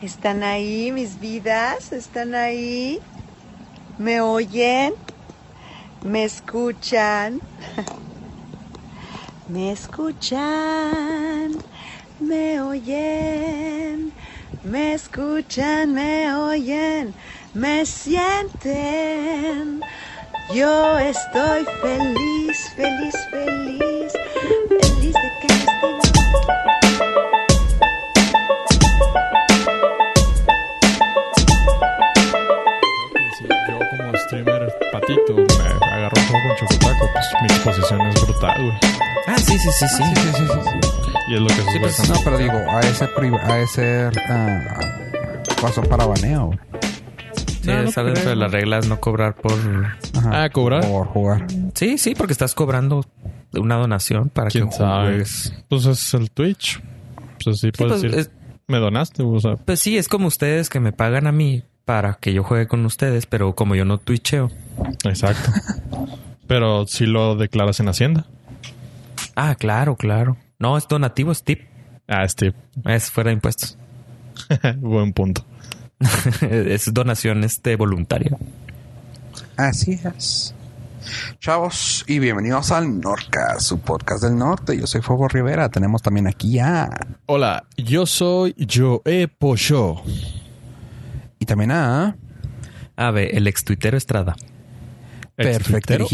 ¿Están ahí mis vidas? ¿Están ahí? ¿Me oyen? ¿Me escuchan? ¿Me escuchan? ¿Me oyen? ¿Me escuchan? ¿Me oyen? ¿Me sienten? Yo estoy feliz, feliz, feliz, patito me agarro un poco con chocotaco, pues mi exposición es brutal, güey. Ah, sí, sí, sí, sí. Sí, sí, sí, sí. Y es lo que güeyes pues. No, pero digo, a ese, a ese paso para baneo. güey. Sí, No, no está dentro de las reglas no cobrar por... Ajá. Ah, ¿cobrar? Por jugar. Sí, sí, porque estás cobrando una donación para ¿Quién que juegues. Pues es el Twitch. Pues sí, Sí, puedes pues, decir, es- me donaste, o sea, pues sí, es como ustedes que me pagan a mí para que yo juegue con ustedes, pero como yo no twitcheo. exacto. pero si lo declaras en Hacienda. Ah, claro, claro. No, es donativo, es tip. Ah, este, Es fuera de impuestos. buen punto. es donación este voluntaria. Así es. Chavos, y bienvenidos al Norca, su podcast del norte. Yo soy Fuego Rivera. Tenemos también aquí a... Hola, yo soy Joe Pollo. Y también a... A ver, el ex tuitero Estrada. Perfecto.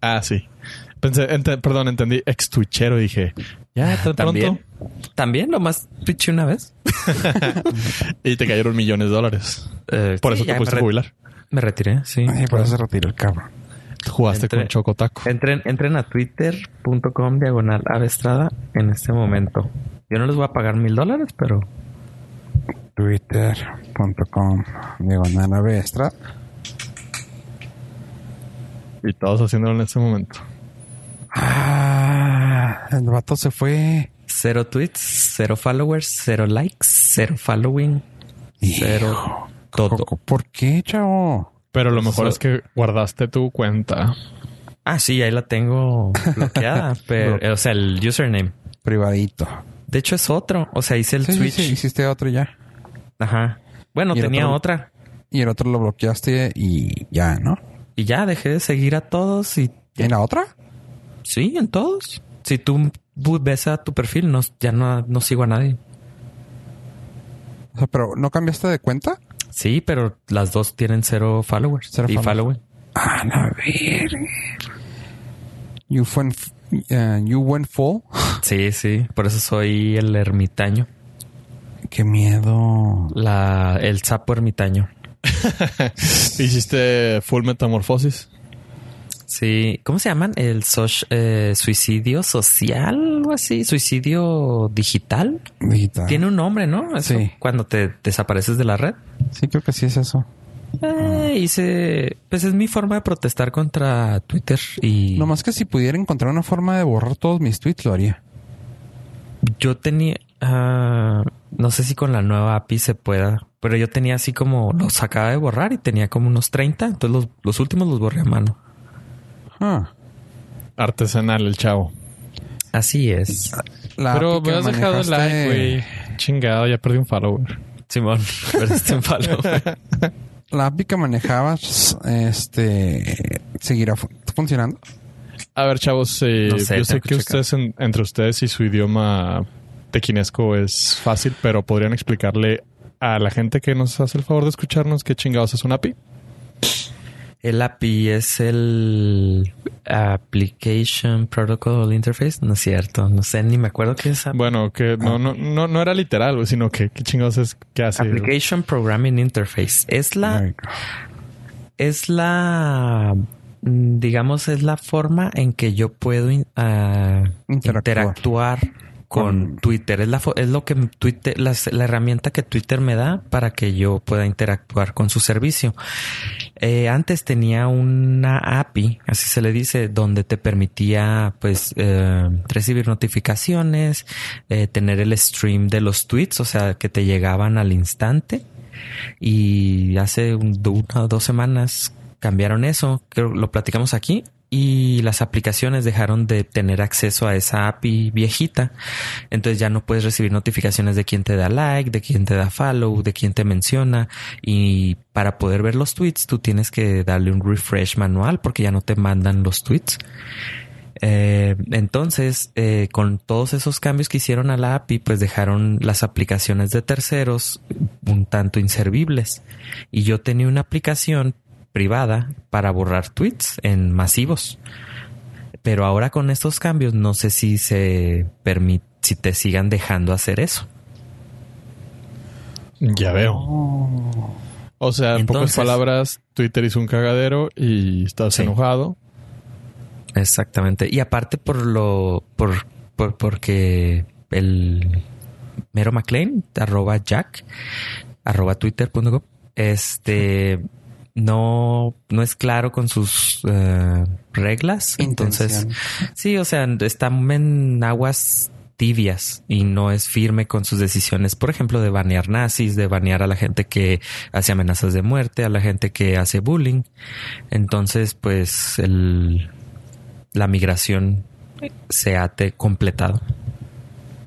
Ah, sí. Pensé, perdón, entendí ex twitchero. Dije, ya, tan También. pronto. También, nomás twitché una vez. Y te cayeron millones de dólares. Eh, Por sí, eso te pudiste me jubilar. Me retiré, sí. Ay, por eso se retiró el cabrón. Jugaste con Chocotaco. Entren, entren a twitter.com diagonal avestrada en este momento. Yo no les voy a pagar mil dólares, pero Twitter.com Diagonal Avestra. Y todos haciéndolo en ese momento. Ah, el vato se fue. cero tweets, cero followers, cero likes, cero following, cero todo. ¿Por qué, chavo? Pero lo mejor So- es que guardaste tu cuenta. Ah, sí, ahí la tengo bloqueada, pero, o sea, el username. Privadito. De hecho, es otro. O sea, hice el Sí, sí, switch. sí, hiciste otro ya. Ajá. Bueno, ¿Y el tenía otro? otra. Y el otro lo bloqueaste y ya, ¿no? Y ya dejé de seguir a todos y ¿En la otra? sí, en todos. Si tú ves a tu perfil, no, ya no, no sigo a nadie. O sea, pero ¿no cambiaste de cuenta? Sí, pero las dos tienen cero followers Cero y followers. Ah, la verga. You went, uh, you went full. Sí, sí. Por eso soy el ermitaño. Qué miedo. La, el sapo ermitaño. Hiciste full metamorfosis. Sí. ¿Cómo se llaman? El soc- eh, suicidio social, algo así. Suicidio digital. Digital. Tiene un nombre, ¿no? Eso, Sí. Cuando te desapareces de la red. Sí, creo que sí es eso. Eh, hice, pues es mi forma de protestar contra Twitter y No más que si pudiera encontrar una forma de borrar todos mis tweets, lo haría. yo tenía, ah, no sé si con la nueva API se pueda, pero yo tenía así como los acaba de borrar y tenía como unos 30, entonces los, los últimos los borré a mano. Ah, Artesanal el chavo. Así es. la Pero API me que has dejado el like, güey. Chingado, ya perdí un follower. Simón, perdiste un palo. La API que manejabas, este, seguirá fu- funcionando. A ver, chavos, eh, No sé, yo sé que, que checar. ustedes, en- entre ustedes y su idioma tequinesco es fácil, pero podrían explicarle a la gente que nos hace el favor de escucharnos qué chingados es un API. El API es el Application Protocol Interface, no es cierto, no sé, ni me acuerdo qué es API. Bueno, que no, no, no, no era literal, sino que qué chingados es que hace. Application Programming Interface. Es la, es la, mm, digamos, es la forma en que yo puedo ah, Interactuar. interactuar con, Twitter. Es la, es lo que Twitter, las- la, herramienta que Twitter me da para que yo pueda interactuar con su servicio. Eh, antes tenía una API, así se le dice, donde te permitía, pues, eh, recibir notificaciones, eh, tener el stream de los tweets, o sea, que te llegaban al instante. Y hace un- una o dos semanas cambiaron eso, creo lo platicamos aquí. Y las aplicaciones dejaron de tener acceso a esa API viejita. Entonces ya no puedes recibir notificaciones de quién te da like, de quién te da follow, de quién te menciona. Y para poder ver los tweets, tú tienes que darle un refresh manual porque ya no te mandan los tweets. Eh, entonces, eh, con todos esos cambios que hicieron a la API, pues dejaron las aplicaciones de terceros un tanto inservibles. Y yo tenía una aplicación privada para borrar tweets en masivos. Pero ahora con estos cambios no sé si se permite, si te sigan dejando hacer eso. Ya veo. O sea, en pocas palabras, Twitter hizo un cagadero y estás enojado. Exactamente. Y aparte por lo, por, por porque el Mero McLean, arroba Jack, arroba twitter.com, este no, no es claro con sus eh, reglas. Entonces, sí, o sea, está en aguas tibias y no es firme con sus decisiones, por ejemplo, de banear nazis, de banear a la gente que hace amenazas de muerte, a la gente que hace bullying. Entonces, pues el, la migración se ha completado.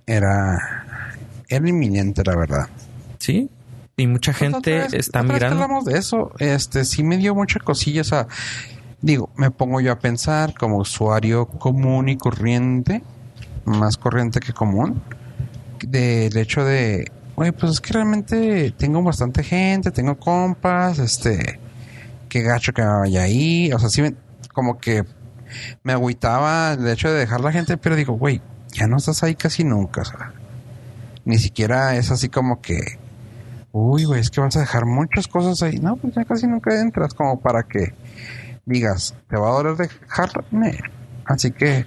Era, era inminente, la verdad. Sí, y mucha pues gente está migrando. hablamos de eso, este sí me dio mucha cosilla. O sea, digo, me pongo yo a pensar como usuario común y corriente, más corriente que común, del hecho de, oye, pues es que realmente tengo bastante gente, tengo compas, este, qué gacho que me vaya ahí. O sea, sí, como que me agüitaba el hecho de dejar la gente, pero digo, güey, ya no estás ahí casi nunca. O sea, ni siquiera es así como que uy, güey, es que vas a dejar muchas cosas ahí. No, pues ya casi nunca entras como para que digas, te va a doler dejarme. Así que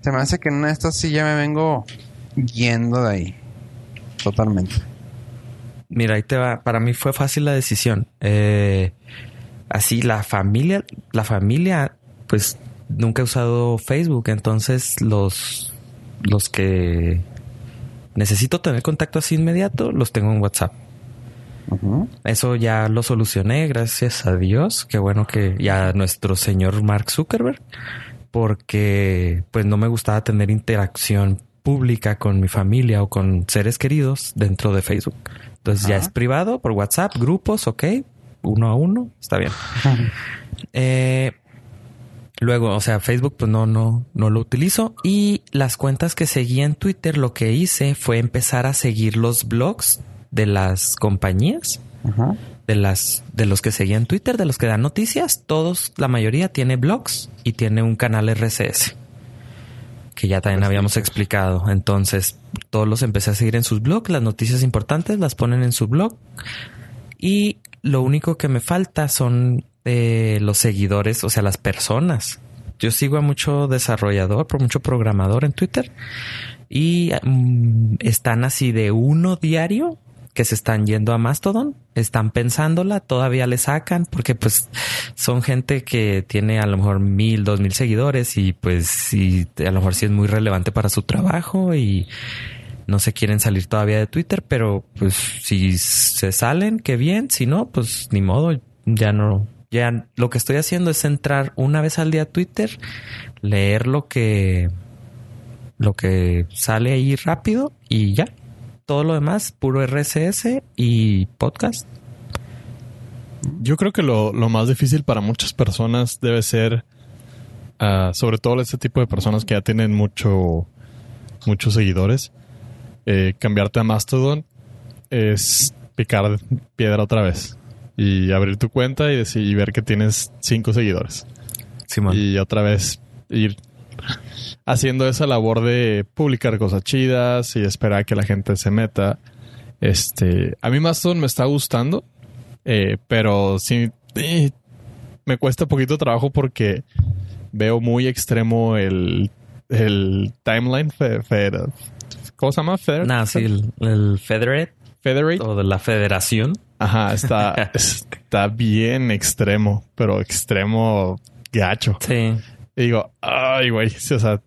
se me hace que en esta sí ya me vengo yendo de ahí. Totalmente. Mira, ahí te va. Para mí fue fácil la decisión. Eh, así, la familia, la familia, pues nunca he usado Facebook. Entonces, los, los que necesito tener contacto así inmediato, los tengo en WhatsApp. Eso ya lo solucioné, gracias a Dios. Qué bueno que ya nuestro señor Mark Zuckerberg, porque pues no me gustaba tener interacción pública con mi familia o con seres queridos dentro de Facebook. Entonces ya es privado por WhatsApp, grupos, ok, uno a uno, está bien. eh, luego, o sea, Facebook pues no, no, no lo utilizo y las cuentas que seguía en Twitter, lo que hice fue empezar a seguir los blogs de las compañías, de las de los que seguían Twitter, de los que dan noticias, todos, la mayoría tiene blogs y tiene un canal RSS que ya también habíamos explicado. Entonces, todos los empecé a seguir en sus blogs, las noticias importantes las ponen en su blog y lo único que me falta son eh, los seguidores, o sea, las personas. Yo sigo a mucho desarrollador, por mucho programador en Twitter y mm, están así de uno diario que se están yendo a Mastodon, están pensándola, todavía le sacan, porque pues son gente que tiene a lo mejor mil, dos mil seguidores y pues sí, a lo mejor sí es muy relevante para su trabajo y no se quieren salir todavía de Twitter, pero pues si se salen, qué bien, si no, pues ni modo, ya no, ya lo que estoy haciendo es entrar una vez al día a Twitter, leer lo que lo que sale ahí rápido y ya todo lo demás, puro RSS y podcast. Yo creo que lo, más difícil para muchas personas debe ser, ah, sobre todo este tipo de personas que ya tienen mucho, muchos seguidores, eh, cambiarte a Mastodon es picar piedra otra vez y abrir tu cuenta y, decir, y ver que tienes cinco seguidores. Y otra vez ir haciendo esa labor de publicar cosas chidas y esperar a que la gente se meta. Este, a mí Mastodon me está gustando, eh, pero sí eh, me cuesta poquito trabajo porque veo muy extremo el, el timeline. ¿Cómo se llama? Feder sí, el, Federate. Federate. O de la federación. Ajá, está, está bien extremo, pero extremo gacho. Sí. Y digo, ay, güey, o sea,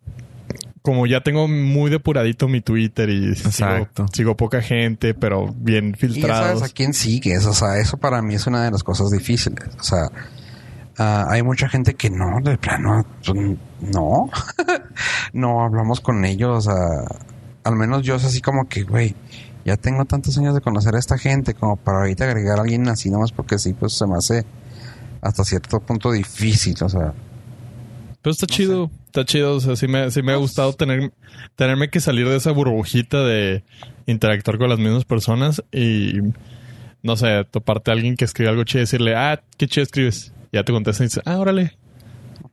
como ya tengo muy depuradito mi Twitter y sigo, poca gente, pero bien filtrado. ¿Y sabes a quién sigues? O sea, eso para mí es una de las cosas difíciles. O sea, ah, hay mucha gente que no, de plano, pues, no, no hablamos con ellos, ah, al menos yo es así como que, güey, ya tengo tantos años de conocer a esta gente como para ahorita agregar a alguien así nomás porque sí, pues se me hace hasta cierto punto difícil, o sea. Pero está chido, está chido, o sea, sí me, sí me ha gustado tener, tenerme que salir de esa burbujita de interactuar con las mismas personas y, no sé, toparte a alguien que escribe algo chido y decirle, ah, qué chido escribes. Ya te contesta y dice, ah, órale,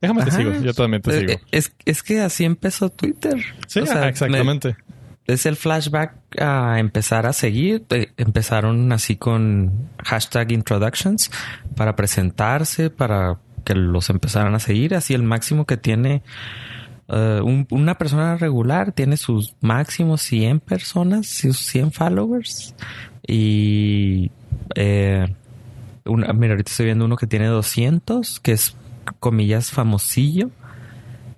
déjame te Ajá. sigo, yo también te Eh, sigo. eh, Es, es que así empezó Twitter. Sí, O sea, ajá, exactamente. me- es el flashback a empezar a seguir. Empezaron así con hashtag introductions para presentarse, para que los empezaran a seguir. Así el máximo que tiene eh, un- una persona regular tiene sus máximos 100 personas, sus 100 followers. Y eh, una- mira, ahorita estoy viendo uno que tiene 200, que es comillas famosillo.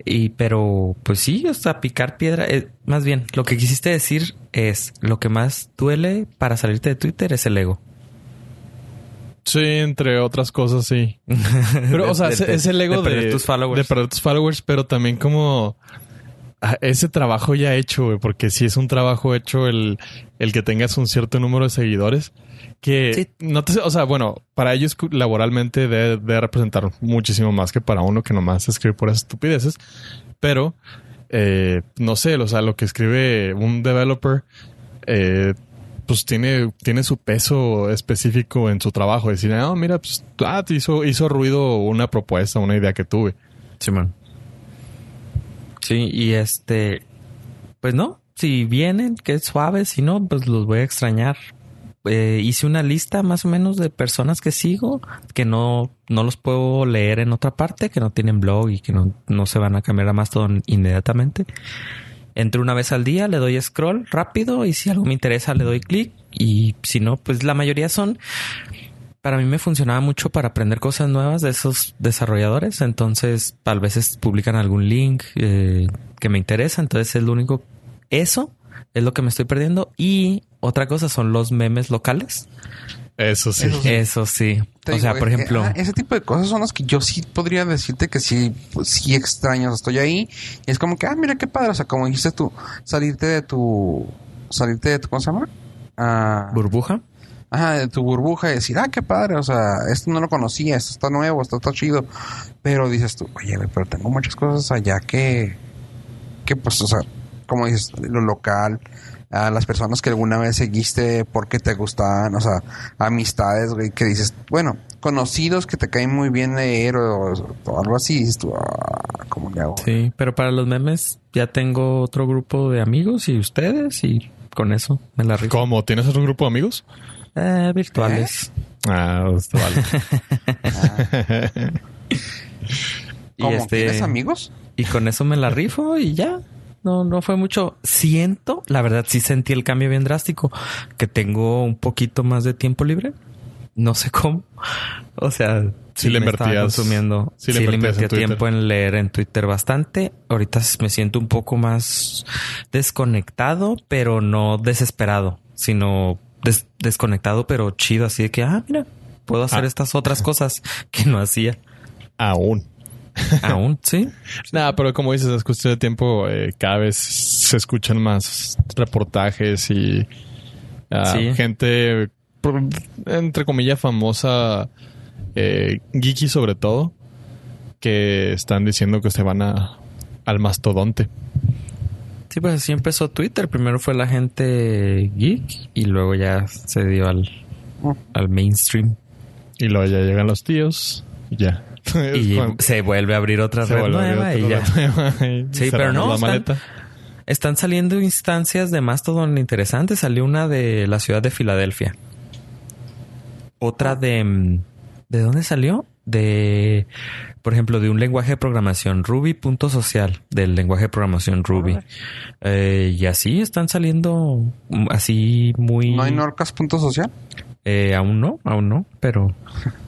Y pero pues sí, o sea, picar piedra, eh, más bien, lo que quisiste decir es lo que más duele para salirte de Twitter es el ego. Sí, entre otras cosas, sí. Pero, o sea, De- es, el ego de, perder tus followers. de perder tus followers, pero también como ah, ese trabajo ya hecho, güey, porque si es un trabajo hecho el, el que tengas un cierto número de seguidores, que Sí. no te, o sea, bueno, para ellos laboralmente debe, debe representar muchísimo más que para uno que nomás escribe por esas estupideces, pero eh, no sé, o sea, lo que escribe un developer, eh, pues tiene, tiene su peso específico en su trabajo. Decir, no, mira, pues ah, te hizo, ruido una propuesta, una idea que tuve. Simón. Sí, y este, pues no, si vienen, que es suave, si no, pues los voy a extrañar. Eh, hice una lista más o menos de personas que sigo, que no, no los puedo leer en otra parte, que no tienen blog y que no, no se van a cambiar a Mastodon inmediatamente. Entro una vez al día, le doy scroll rápido y si algo me interesa le doy clic y si no, pues la mayoría son para mí me funcionaba mucho para aprender cosas nuevas de esos desarrolladores. Entonces, a veces publican algún link eh, que me interesa. Entonces, es lo único. Eso es lo que me estoy perdiendo. Y otra cosa son los memes locales. Eso sí. Eso sí. Eso sí. O digo, sea, por eh, ejemplo, ah, ese tipo de cosas son las que yo sí podría decirte que sí, pues, sí sea, estoy ahí y es como que, ah, mira qué padre. O sea, como dijiste tú, salirte de tu, salirte de tu, ¿cómo se llama? Ah, burbuja. ajá, de tu burbuja y decir, ah, qué padre. O sea, esto no lo conocía, esto está nuevo, esto está chido. Pero dices tú, oye, pero tengo muchas cosas allá que, que pues, o sea, como dices, lo local, a las personas que alguna vez seguiste porque te gustaban, o sea, amistades, güey, que dices, bueno, conocidos que te caen muy bien leer o, o algo así, dices tú, ah, ¿cómo le hago? Sí, pero para los memes ya tengo otro grupo de amigos y ustedes y con eso me la rifo. ¿Cómo? ¿Tienes otro grupo de amigos? Eh, virtuales. Ah, está vale. Y ¿Cómo? este- ¿Tienes amigos? Y con eso me la rifo y ya. No, no fue mucho. Siento, la verdad, sí sentí el cambio bien drástico, que tengo un poquito más de tiempo libre. No sé cómo. O sea, Sí le invertías- consumiendo. sí Sí, le en invertía tiempo en leer en Twitter bastante. Ahorita me siento un poco más desconectado, pero no desesperado, sino des- desconectado, pero chido. Así de que, ah, mira, puedo hacer Ah. estas otras cosas que no hacía. Aún. Aún, sí. Nada, pero como dices, es cuestión de tiempo. eh, cada vez se escuchan más reportajes y ah, Sí. gente, entre comillas, famosa, eh, geeky sobre todo, que están diciendo que se van a, al mastodonte. Sí, pues así empezó Twitter. Primero fue la gente geek y luego ya se dio al, al mainstream. Y luego ya llegan los tíos y ya. Y cuando se vuelve a abrir otra se red nueva y ya. red nueva y Sí, pero no, la están- maleta. Están saliendo instancias de Mastodon interesantes. Salió una de la ciudad de Filadelfia. Otra de... mm, ¿De dónde salió? De... Por ejemplo, de un lenguaje de programación Ruby.social, del lenguaje de programación Ruby. Eh, y así están saliendo mm, así muy... ¿No hay Norcas punto social? Eh, aún no, aún no, pero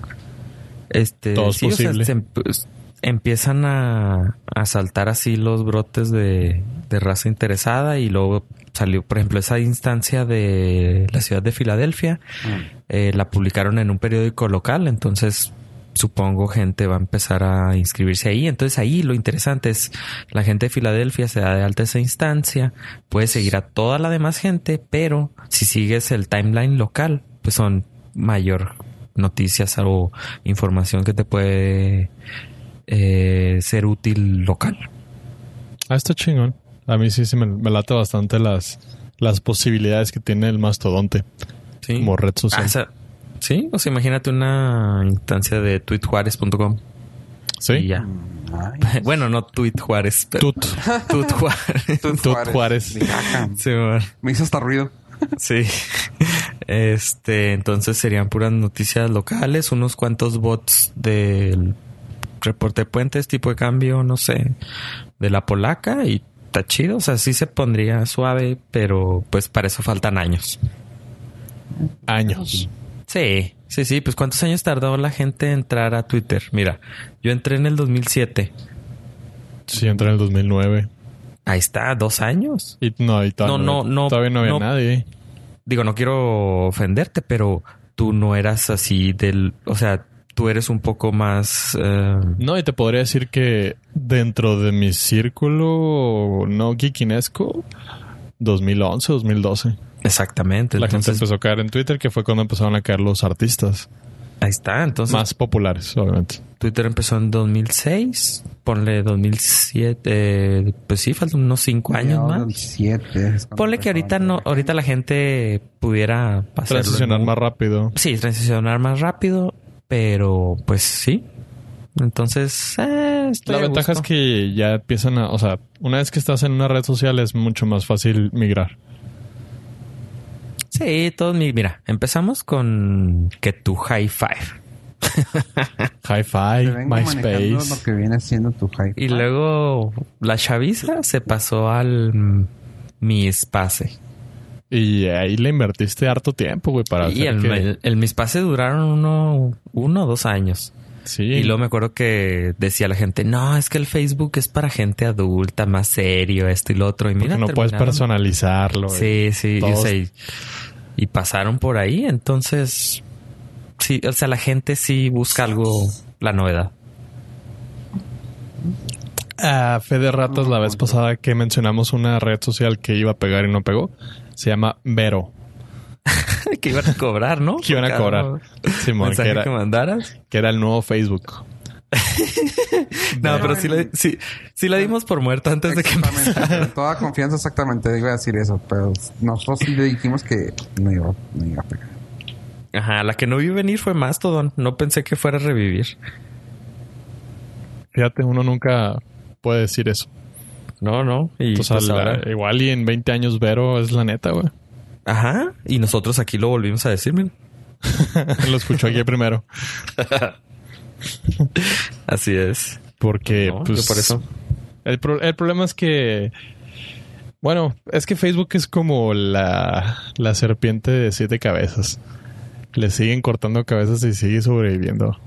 este Todo es sí, o sea, posible. se em- pues, empiezan a, a saltar así los brotes de, de raza interesada y luego salió, por ejemplo, esa instancia de la ciudad de Filadelfia, Mm. eh, la publicaron en un periódico local, entonces supongo gente va a empezar a inscribirse ahí. Entonces ahí lo interesante es la gente de Filadelfia se da de alta esa instancia, puedes seguir a toda la demás gente, pero si sigues el timeline local, pues son mayor noticias o información que te puede eh, ser útil local. Ah, está chingón. A mí sí, sí me, me late bastante las, las posibilidades que tiene el mastodonte Sí. como red social. Ah, esa- sí, o sea, imagínate una instancia de tweetjuárez.com y sí. ya. Ay, Bueno, no tweet Juárez, pero Tut. Tut Juárez. Tut Tut Juárez. Dije, "Ajá". Sí, bueno. Me hizo hasta ruido. Sí. Este, entonces serían puras noticias locales, unos cuantos bots del reporte de puentes, tipo de cambio, no sé, de la polaca y está chido. O sea, sí se pondría suave, pero pues para eso faltan años. Años. Sí, sí, sí. Pues cuántos años tardó la gente en entrar a Twitter. Mira, yo entré en el 2007. Sí, entré en el 2009. Ahí está, dos años. Y no, y todavía No, no, no, Todavía no había no. nadie. digo, no quiero ofenderte, pero tú no eras así del, o sea, tú eres un poco más... eh, No, y te podría decir que dentro de mi círculo no geekinesco, 2011, 2012. exactamente. La gente empezó a caer en Twitter, que fue cuando empezaron a caer los artistas ahí está. Entonces, más populares, obviamente. Twitter empezó en 2006, ponle 2007, eh, pues sí, faltan unos cinco años más. del siete es cuando Ponle que ahorita no, ahorita la gente pudiera hacerlo Transicionar más rápido. Sí, transicionar más rápido, pero pues sí. Entonces, eh, estoy La ventaja es que ya empiezan a, o sea, una vez que estás en una red social es mucho más fácil migrar. Sí, todos mi... Mira, empezamos con que tu high five. Hi-Fi, MySpace. lo que viene siendo tu hype. Y luego la chaviza se pasó al mm, mi espace. Y ahí le invertiste harto tiempo, güey, para Y hacer el, que- el, el mi espace duraron uno, uno o dos años. Sí. Y luego me acuerdo que decía la gente, no, es que el Facebook es para gente adulta, más serio, esto y lo otro. Y porque mira, no puedes personalizarlo. Sí, sí. Todos- o sea, y, y pasaron por ahí. Entonces, sí, o sea, la gente sí busca algo, la novedad. A fe de ratas, la vez pasada que mencionamos una red social que iba a pegar y no pegó, se llama Vero. que iban a cobrar, ¿no? Que iban a cobrar. Simón, que era, que mandaras. que era el nuevo Facebook. No, pero sí la, sí, sí la dimos por muerta antes de que Exactamente. empezara. Con toda confianza, exactamente. Iba a decir eso, pero nosotros sí le dijimos que no iba, no iba a pegar. Ajá, la que no vi venir fue Mastodon. No pensé que fuera a revivir. Fíjate, uno nunca puede decir eso. No, no. Y Entonces, pues ahora- igual y en 20 años Vero es la neta, güey. Ajá. Y nosotros aquí lo volvimos a decir, miren. Lo escuchó aquí primero. Así es. Porque, No, pues, por eso. El, pro- el problema es que, bueno, es que Facebook es como la, la serpiente de siete cabezas. Le siguen cortando cabezas y sigue sobreviviendo.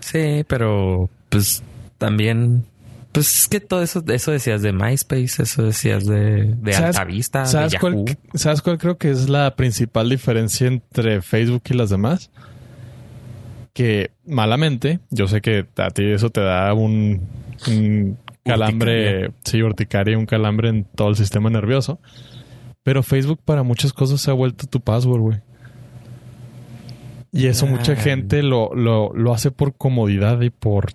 Sí, pero pues también, pues es que todo eso, eso decías de MySpace, eso decías de, de ¿Sabes- Altavista, de ¿Sabes Yahoo. cuál, ¿Sabes cuál creo que es la principal diferencia entre Facebook y las demás? Que malamente, yo sé que a ti eso te da un, un calambre, sí, urticaria, un calambre en todo el sistema nervioso. Pero Facebook para muchas cosas se ha vuelto tu password, güey. Y eso mucha gente lo, lo, lo hace por comodidad y por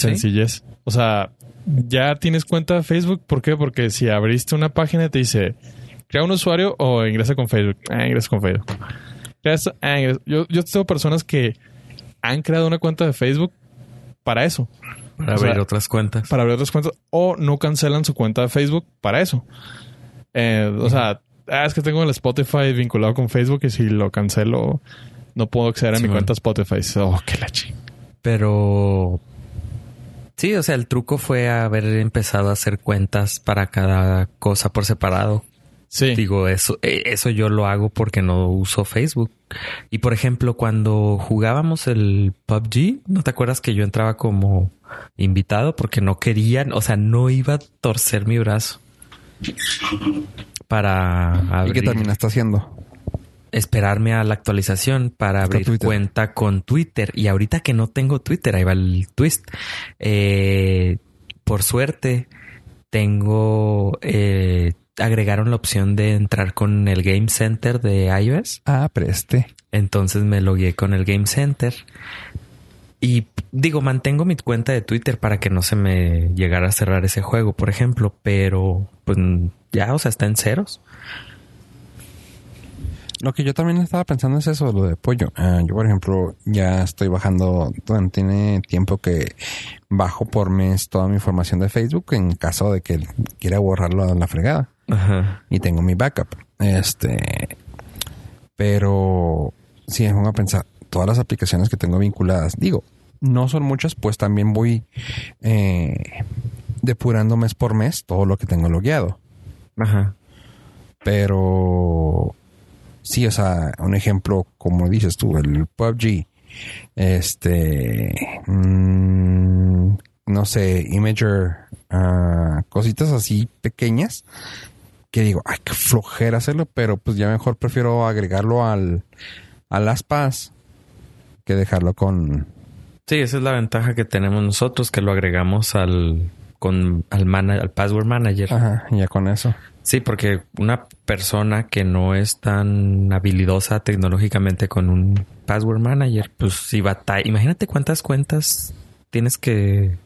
¿Sí? sencillez. O sea, ya tienes cuenta de Facebook. ¿Por qué? Porque si abriste una página te dice crea un usuario o ingresa con Facebook. Ah, ingresa con Facebook. Esto, ah, ingresa- Yo, yo tengo personas que han creado una cuenta de Facebook para eso. Para O sea, abrir otras cuentas. Para abrir otras cuentas. O no cancelan su cuenta de Facebook para eso. Eh, o sea, ah, es que tengo el Spotify vinculado con Facebook y si lo cancelo no puedo acceder a Sí, mi cuenta Spotify. Oh, qué la ching. Pero sí, o sea, el truco fue haber empezado a hacer cuentas para cada cosa por separado. Sí. Digo, eso, eh, eso yo lo hago porque no uso Facebook. Y por ejemplo, cuando jugábamos el PUBG, ¿no te acuerdas que yo entraba como invitado porque no querían, o sea, no iba a torcer mi brazo para ¿Y qué abrir. terminaste haciendo? Esperarme a la actualización para abrir Twitter. cuenta con Twitter. Y ahorita que no tengo Twitter, ahí va el twist. Eh, por suerte, tengo... eh, agregaron la opción de entrar con el Game Center de iOS. Ah, preste. Entonces me logué con el Game Center. Y digo, mantengo mi cuenta de Twitter para que no se me llegara a cerrar ese juego, por ejemplo. Pero pues ya, o sea, está en ceros. Lo que yo también estaba pensando es eso, lo de pollo. Ah, yo, por ejemplo, ya estoy bajando, bueno, tiene tiempo que bajo por mes toda mi información de Facebook en caso de que quiera borrarlo a la fregada. Ajá. Y tengo mi backup. Este, pero si me pongo a pensar, todas las aplicaciones que tengo vinculadas, digo, no son muchas, pues también voy eh, depurando mes por mes todo lo que tengo logueado. Ajá. Pero sí, o sea, un ejemplo, como dices tú, el PUBG, este, mm, no sé, Imager, ah, cositas así pequeñas que digo, ay, qué flojera hacerlo, pero pues ya mejor prefiero agregarlo al, a las PAS que dejarlo con, Sí, esa es la ventaja que tenemos nosotros, que lo agregamos al con al, mana- al password manager. ajá, ya con eso. Sí, porque una persona que no es tan habilidosa tecnológicamente con un password manager, pues si batalla, imagínate cuántas cuentas tienes que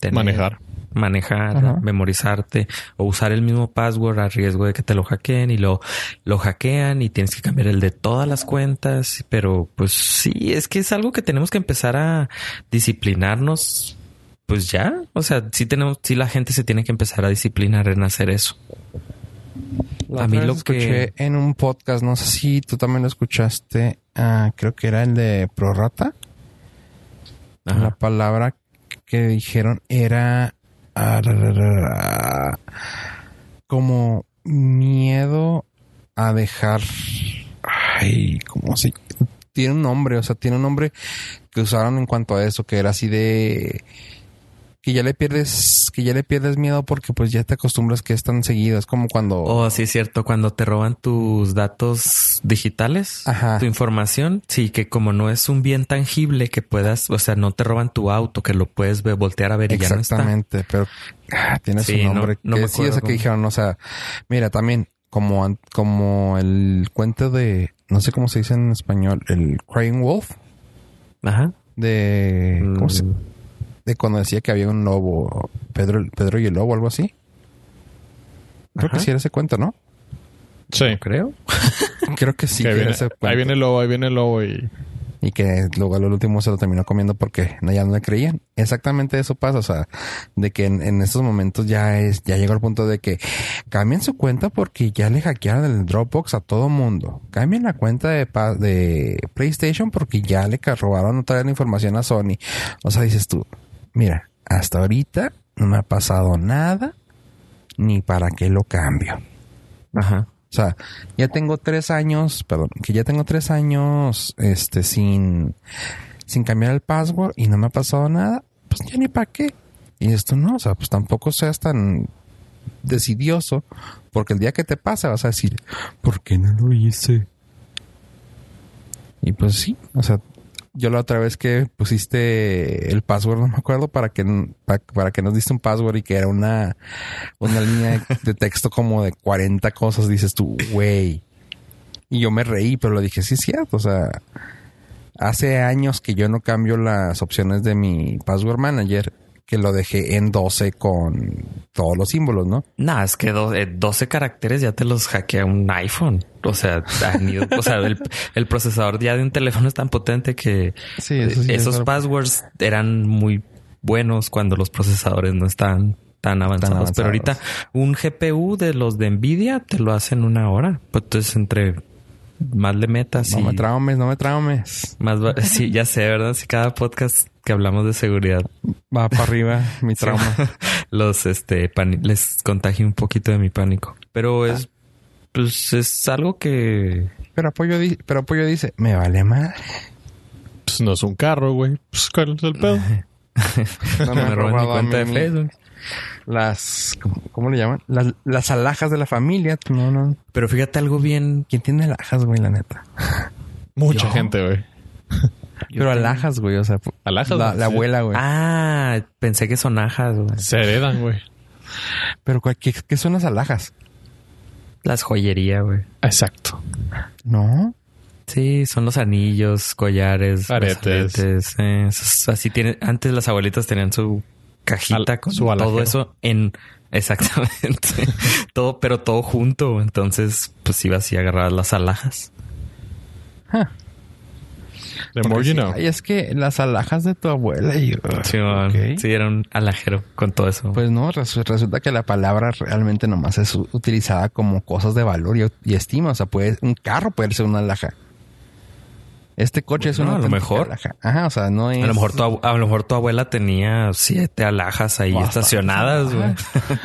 tener, Manejar. manejar, Ajá. memorizarte o usar el mismo password a riesgo de que te lo hackeen y lo, lo hackean y tienes que cambiar el de todas las cuentas. Pero pues sí, es que es algo que tenemos que empezar a disciplinarnos. Pues ya, o sea, sí tenemos, sí la gente se tiene que empezar a disciplinar en hacer eso. La A mí lo escuché que- en un podcast, no sé si tú también lo escuchaste, ah, creo que era el de Prorata. Ajá. La palabra que dijeron era ra, ra, ra, ra, como miedo a dejar. Ay, como si tiene un nombre, o sea, tiene un nombre que usaron en cuanto a eso, que era así de que ya le pierdes, que ya le pierdes miedo porque pues ya te acostumbras que es tan seguido. Es como cuando Oh, sí, es cierto. Cuando te roban tus datos digitales, Ajá. tu información, sí, que como no es un bien tangible que puedas, o sea, no te roban tu auto, que lo puedes voltear a ver y ya no está. Exactamente, pero ah, tiene Sí, su no- nombre. no que me sí, esa que dijeron, o sea, mira, también como, como el cuento de, no sé cómo se dice en español, el Crying Wolf, Ajá. de, ¿cómo se- Mm, de cuando decía que había un lobo, Pedro, Pedro y el lobo, algo así. Creo Ajá. que sí era ese cuento, ¿no? Sí. creo. Creo que sí. Que viene- era ese cuento. ahí viene el lobo, ahí viene el lobo y... y que luego al último se lo terminó comiendo porque no- ya no le creían. Exactamente eso pasa, o sea, de que en, en estos momentos ya es, ya llegó al punto de que cambien su cuenta porque ya le hackearon el Dropbox a todo mundo. Cambien la cuenta de, de PlayStation porque ya le robaron otra vez la información a Sony. O sea, dices tú, mira, hasta ahorita no me ha pasado nada, ni para qué lo cambio. Ajá. O sea, ya tengo tres años, perdón, que ya tengo tres años, este, sin, sin cambiar el password y no me ha pasado nada, pues ya ni para qué. Y esto no, o sea, pues tampoco seas tan decidioso, porque el día que te pase vas a decir, ¿por qué no lo hice? Y pues sí, o sea, yo la otra vez que pusiste el password, no me acuerdo, para que, para, para que nos diste un password y que era una, una línea de texto como de 40 cosas, dices tú, güey. Y yo me reí, pero lo dije, sí es cierto, o sea, hace años que yo no cambio las opciones de mi password manager, que lo dejé en 12 con todos los símbolos, ¿no? No, es que do- eh, 12 caracteres ya te los hackea un iPhone. O sea, han ido- o sea el, el procesador ya de un teléfono es tan potente que Sí, eso sí, esos eso- passwords eran muy buenos cuando los procesadores no estaban tan avanzados. avanzados. Pero ahorita un GPU de los de Nvidia te lo hace en una hora. Pues entonces entre más le metas No y me traumes, no me traumes. más va- sí, ya sé, ¿verdad? Si cada podcast que hablamos de seguridad Va para arriba mi trauma. los este les contagia un poquito de mi pánico. Pero es pues es algo que Pero apoyo, di- pero apoyo dice, me vale mal. Pues no es un carro, güey. Pues cuál es el pedo. No me, me roban mi cuenta de. Facebook. las, ¿cómo, cómo le llaman? Las, las alhajas de la familia. No, no. Pero fíjate algo bien. ¿Quién tiene alhajas, güey, la neta? Mucha Yo. gente, güey. Pero alhajas, güey, o sea, Alhajas, la, la sí. abuela, güey. Ah, pensé que son ajas, güey. Se heredan, güey. Pero ¿cuál- ¿qué, qué son las alhajas? Las joyería, güey. Exacto. No. Sí, son los anillos, collares, Aretes. eh, esos- así tienen. Antes las abuelitas tenían su cajita Al- con su todo eso en exactamente todo, pero todo junto. Entonces, pues iba así a agarrar las alhajas. The more you Sí, know. ay, es que las alhajas de tu abuela y... Sí, man. Ok. sí, era un alajero con todo eso. Pues no, resu- resulta que la palabra realmente nomás es utilizada como cosas de valor y, y estima. O sea, puede, un carro puede ser una alhaja. Este coche es Bueno, una a lo mejor. alhaja. Ajá, o sea, no es... a lo mejor tu, a lo mejor tu abuela tenía siete alhajas ahí estacionadas, güey.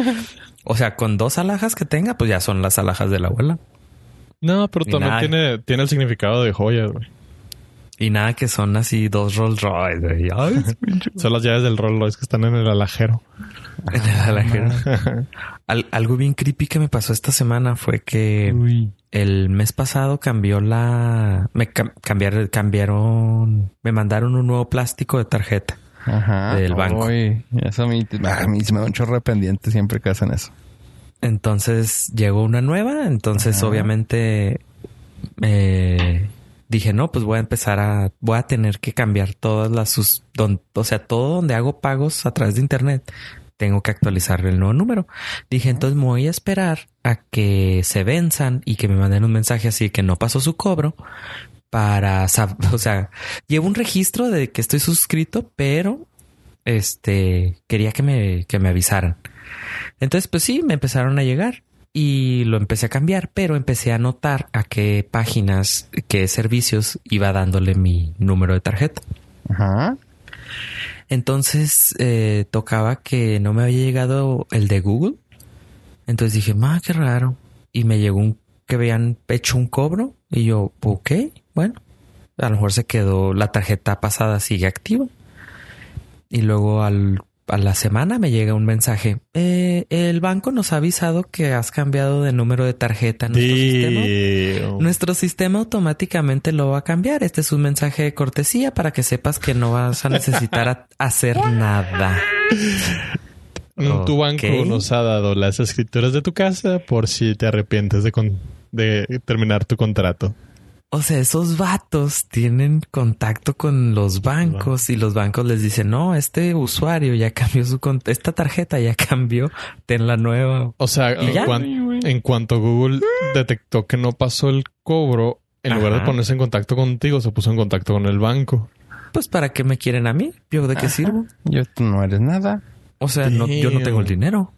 o sea, con dos alhajas que tenga, pues ya son las alhajas de la abuela. No, pero también tiene, tiene el significado de joyas, güey. Y nada que son así dos Rolls Royce, güey. Ay, Son las llaves del Rolls Royce que están en el alajero. En el alajero. Al- algo bien creepy que me pasó esta semana fue que Uy. el mes pasado cambió la... Me cam- cambiaron, cambiaron... Me mandaron un nuevo plástico de tarjeta. Ajá. Del banco. Uy, eso a mí, a mí se me da un chorro de pendiente siempre que hacen eso. Entonces llegó una nueva. Entonces Ajá. obviamente eh, dije, no, pues voy a empezar a... Voy a tener que cambiar todas las... Sus, don- o sea, todo donde hago pagos a través de internet. Tengo que actualizar el nuevo número. Dije, entonces me voy a esperar a que se venzan y que me manden un mensaje así que no pasó su cobro para, o sea, llevo un registro de que estoy suscrito, pero este quería que me, que me avisaran. Entonces, pues sí, me empezaron a llegar y lo empecé a cambiar, pero empecé a notar a qué páginas, qué servicios iba dándole mi número de tarjeta. Ajá. Entonces eh, tocaba que no me había llegado el de Google. Entonces dije, ma, qué raro. Y me llegó un que habían hecho un cobro. Y yo, ok, bueno, a lo mejor se quedó la tarjeta pasada, sigue activa. Y luego al, a la semana me llega un mensaje. "Eh, el banco nos ha avisado que has cambiado de número de tarjeta nuestro sistema. Nuestro sistema automáticamente lo va a cambiar. Este es un mensaje de cortesía para que sepas que no vas a necesitar a- hacer nada. Mm, Tu banco nos ha dado las escrituras de tu casa por si te arrepientes de, con- de terminar tu contrato. O sea, esos vatos tienen contacto con los bancos y los bancos les dicen, no, este usuario ya cambió su esta tarjeta ya cambió, ten la nueva. O sea, ¿Y en, ya? cuan- en cuanto Google detectó que no pasó el cobro, en lugar de ponerse en contacto contigo, se puso en contacto con el banco. Pues para qué me quieren a mí? ¿Yo de qué sirvo? Yo, tú no eres nada. O sea, no, yo no tengo el dinero.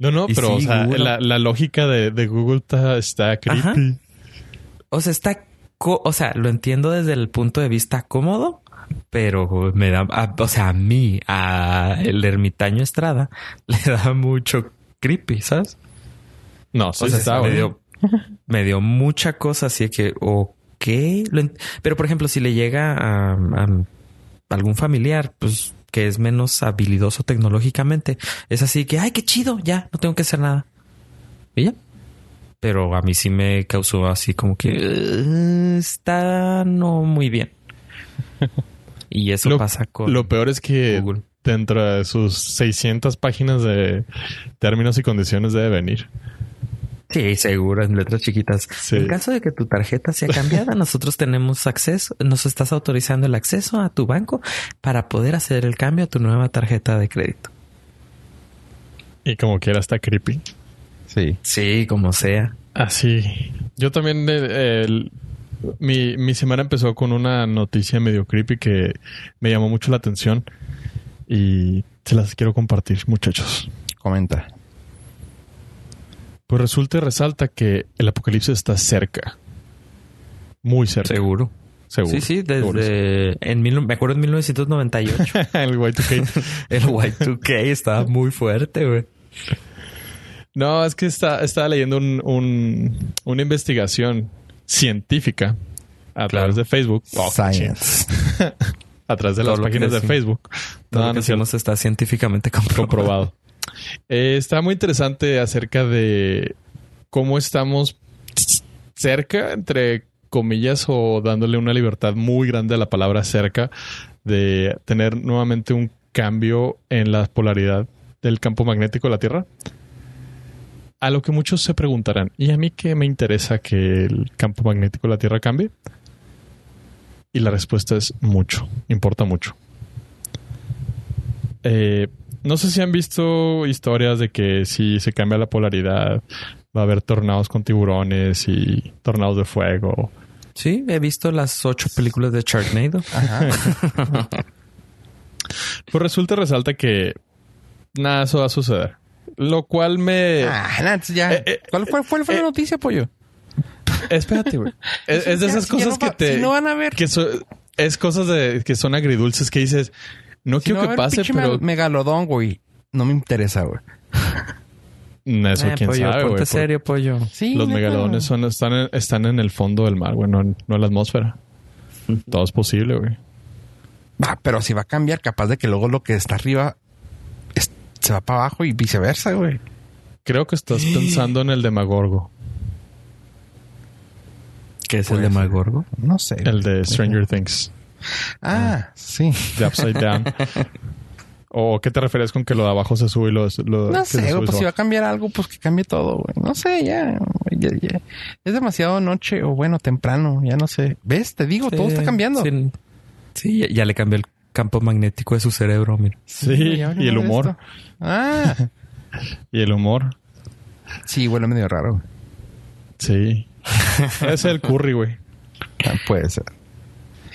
No, no, Y pero o sea, la, la lógica de, de Google está, está creepy. Ajá. O sea, está, o sea, lo entiendo desde el punto de vista cómodo, pero me da, a- o sea, a mí, a el ermitaño Estrada, le da mucho creepy, ¿sabes? No, sí o sea, está, me dio, me dio mucha cosa así que, ok, lo pero por ejemplo, si le llega a, a algún familiar, pues que es menos habilidoso tecnológicamente, es así que, ay, qué chido, ya, no tengo que hacer nada. Y ya. Pero a mí sí me causó así como que "Eh, está no muy bien. Y eso Lo- pasa con Lo peor es que Google. dentro de sus 600 páginas de términos y condiciones debe venir. Sí, seguro, en letras chiquitas. Sí. En caso de que tu tarjeta sea cambiada, nosotros tenemos acceso, nos estás autorizando el acceso a tu banco para poder hacer el cambio a tu nueva tarjeta de crédito. Y como quiera está creepy. Sí. Sí, como sea. Así. Yo también, eh, el- mi, mi semana empezó con una noticia medio creepy que me llamó mucho la atención y se las quiero compartir, muchachos. Comenta. Pues resulta y resalta que el apocalipsis está cerca. Muy cerca. Seguro. Seguro. Sí, sí, desde en mil, me acuerdo en 1998 el Y2K. el Y2K estaba muy fuerte, güey. No, es que está, estaba leyendo un, un- una investigación científica a través de Facebook. Oh, Science. a través de Todo las páginas de decimos. Facebook. Todo No, lo que hacemos está científicamente comprobado. comprobado. Eh, está muy interesante acerca de cómo estamos cerca, entre comillas, o dándole una libertad muy grande a la palabra cerca, de tener nuevamente un cambio en la polaridad del campo magnético de la Tierra. A lo que muchos se preguntarán, ¿y a mí qué me interesa que el campo magnético de la Tierra cambie? Y la respuesta es mucho, importa mucho. Eh, no sé si han visto historias de que si se cambia la polaridad va a haber tornados con tiburones y tornados de fuego. Sí, he visto las ocho películas de Sharknado. pues resulta resalta que nada, eso va a suceder. Lo cual me... Ah, ya. Eh, eh, ¿Cuál fue, fue la eh, noticia, pollo? Espérate, güey. Es, es de esas si cosas no que te... si no van a ver. que so- es cosas de que son agridulces que dices, no Si quiero no que pase, pero me- megalodón, güey. No me interesa, güey. Mm, eso Eh, quién pollo, sabe, ponte güey. serio, pollo. Sí, Los megalodones son, están, en, están en el fondo del mar, güey, no, en- no en la atmósfera. Todo es posible, güey. Va, pero si va a cambiar, capaz de que luego lo que está arriba es- se va para abajo y viceversa, güey. Creo que estás pensando en el Demagorgo, ¿Qué es el de ser. Magorgo? No sé. el de Stranger Things, Ah, sí. de Upside Down. ¿O qué te refieres con que lo de abajo se sube y lo, lo No sé, pues si va a cambiar algo, pues que cambie todo, güey. No sé, ya, ya, ya. Es demasiado noche o bueno, temprano, ya no sé. ¿Ves? Te digo, todo está cambiando. Sí, sí, ya, ya le cambió el campo magnético de su cerebro, mira. Sí, y el humor. Ah, Y el humor. sí, huele medio raro. Sí. es el curry, güey. Ah, puede ser.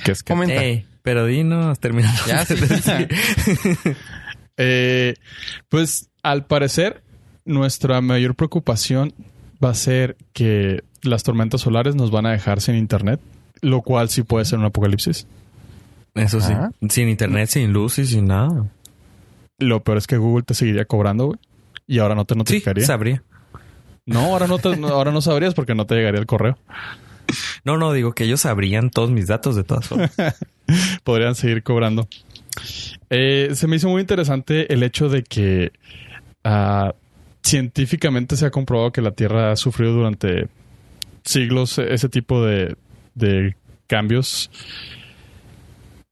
Que es que Comenta. Ey, pero dinos, terminando. Ya, sí, sí. Eh, pues al parecer, nuestra mayor preocupación va a ser que las tormentas solares nos van a dejar sin internet, lo cual sí puede ser un apocalipsis. Eso sí. Sin internet, sin luz y sin nada. Lo peor es que Google te seguiría cobrando, güey. Y ahora no te Sí, notificaría. sabría. no, ahora no, te- ahora no sabrías porque no te llegaría el correo. No, no, digo que ellos sabrían todos mis datos de todas formas. Podrían seguir cobrando. Eh, se me hizo muy interesante el hecho de que ah, científicamente se ha comprobado que la Tierra ha sufrido durante siglos ese tipo de, de cambios.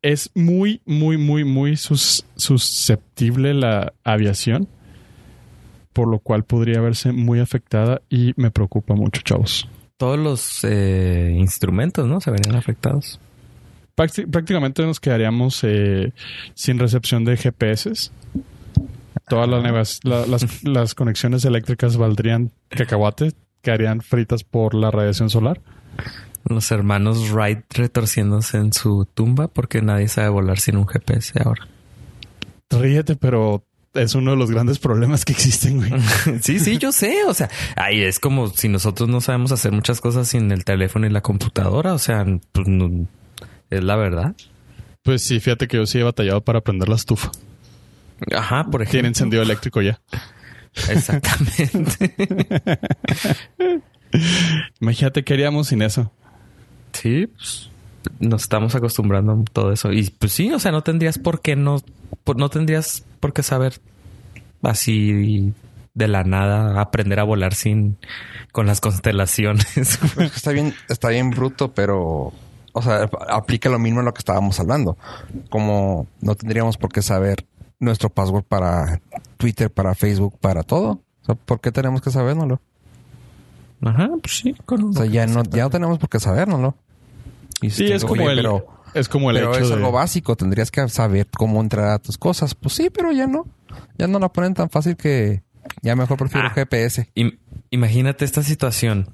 Es muy, muy, muy, muy sus- susceptible la aviación, por lo cual podría verse muy afectada y me preocupa mucho, chavos. todos los eh, instrumentos, ¿no? Se verían afectados. Prácti- prácticamente nos quedaríamos eh, sin recepción de GPS. Todas las, nevas- la- las, las conexiones eléctricas valdrían cacahuate, quedarían fritas por la radiación solar. Los hermanos Wright retorciéndose en su tumba porque nadie sabe volar sin un GPS ahora. Ríete, pero es uno de los grandes problemas que existen, güey. sí, sí, yo sé. O sea, ahí es como si nosotros no sabemos hacer muchas cosas sin el teléfono y la computadora. O sea, pues no- es la verdad. Pues sí, fíjate que yo sí he batallado para prender la estufa. Ajá, por ejemplo. Tiene encendido eléctrico ya. Exactamente. Imagínate qué haríamos sin eso. Sí, pues, nos estamos acostumbrando a todo eso. Y pues sí, o sea, no tendrías por qué no, no tendrías por qué saber así de la nada aprender a volar sin con las constelaciones. Está bien, está bien bruto, pero, o sea, aplica lo mismo a lo que estábamos hablando. Como no tendríamos por qué saber nuestro password para Twitter, para Facebook, para todo. O sea, ¿por qué tenemos que sabérnoslo? Ajá, pues sí. Con O sea, ya no, ya no tenemos por qué sabérnoslo. Y Sí, es como "Oye, el, pero, es como el pero hecho es de... algo básico. Tendrías que saber cómo entrar a tus cosas. Pues sí, pero ya no. Ya no la ponen tan fácil que ya mejor prefiero Ah. GPS. Im- imagínate esta situación.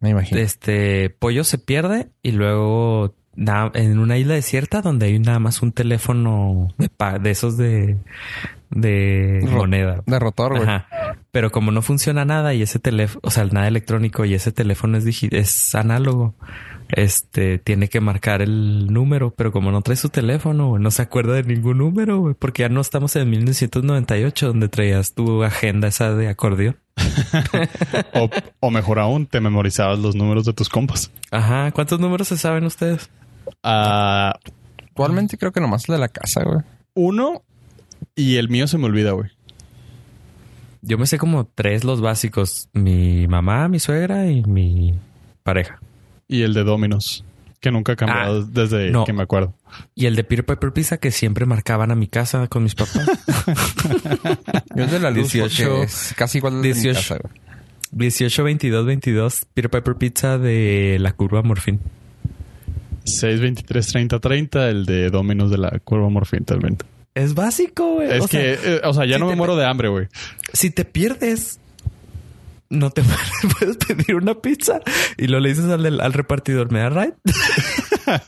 Me imagino. Este pollo se pierde y luego en una isla desierta donde hay nada más un teléfono de, pa- de esos de, de Ro- moneda. De rotor, güey. Ajá. Pero como no funciona nada y ese teléfono, o sea, nada electrónico y ese teléfono es, digi- es análogo, este tiene que marcar el número, pero como no trae su teléfono, güey, no se acuerda de ningún número, güey, porque ya no estamos en 1998 donde traías tu agenda esa de acordeón. O, o mejor aún, te memorizabas los números de tus compas. Ajá. ¿Cuántos números se saben ustedes? Ah, Actualmente creo que nomás el de la casa, güey. uno y el mío se me olvida, güey. Yo me sé como tres los básicos. Mi mamá, mi suegra y mi pareja. Y el de Dominos, que nunca ha cambiado Ah, desde no. que me acuerdo. Y el de Peter Piper Pizza que siempre marcaban a mi casa con mis papás. Yo es de la luz 18, porque es casi igual de mi 18. casa, güey. 18, 22, 22. Peter Piper Pizza de la curva Morfín. 6, 23, 30, 30, el de Dominos de la curva Morfín también. Es básico, güey. Es O sea, que, eh, o sea, ya si no me muero de hambre, güey. si te pierdes, no te puedes pedir una pizza y lo le dices al, repartidor, ¿me da right?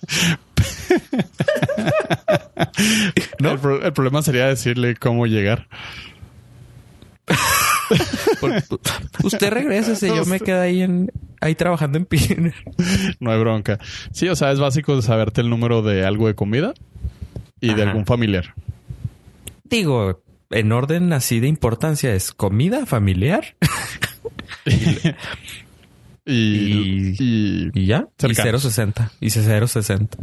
¿No? El, pro- el problema sería decirle cómo llegar. Usted regrese, yo me quedo ahí en ahí trabajando en Pioneer. No hay bronca. Sí, o sea, es básico saberte el número de algo de comida y de algún familiar. Digo, en orden así de importancia es comida familiar Y, y- y ya. Cercanos. Y 060. Y 060.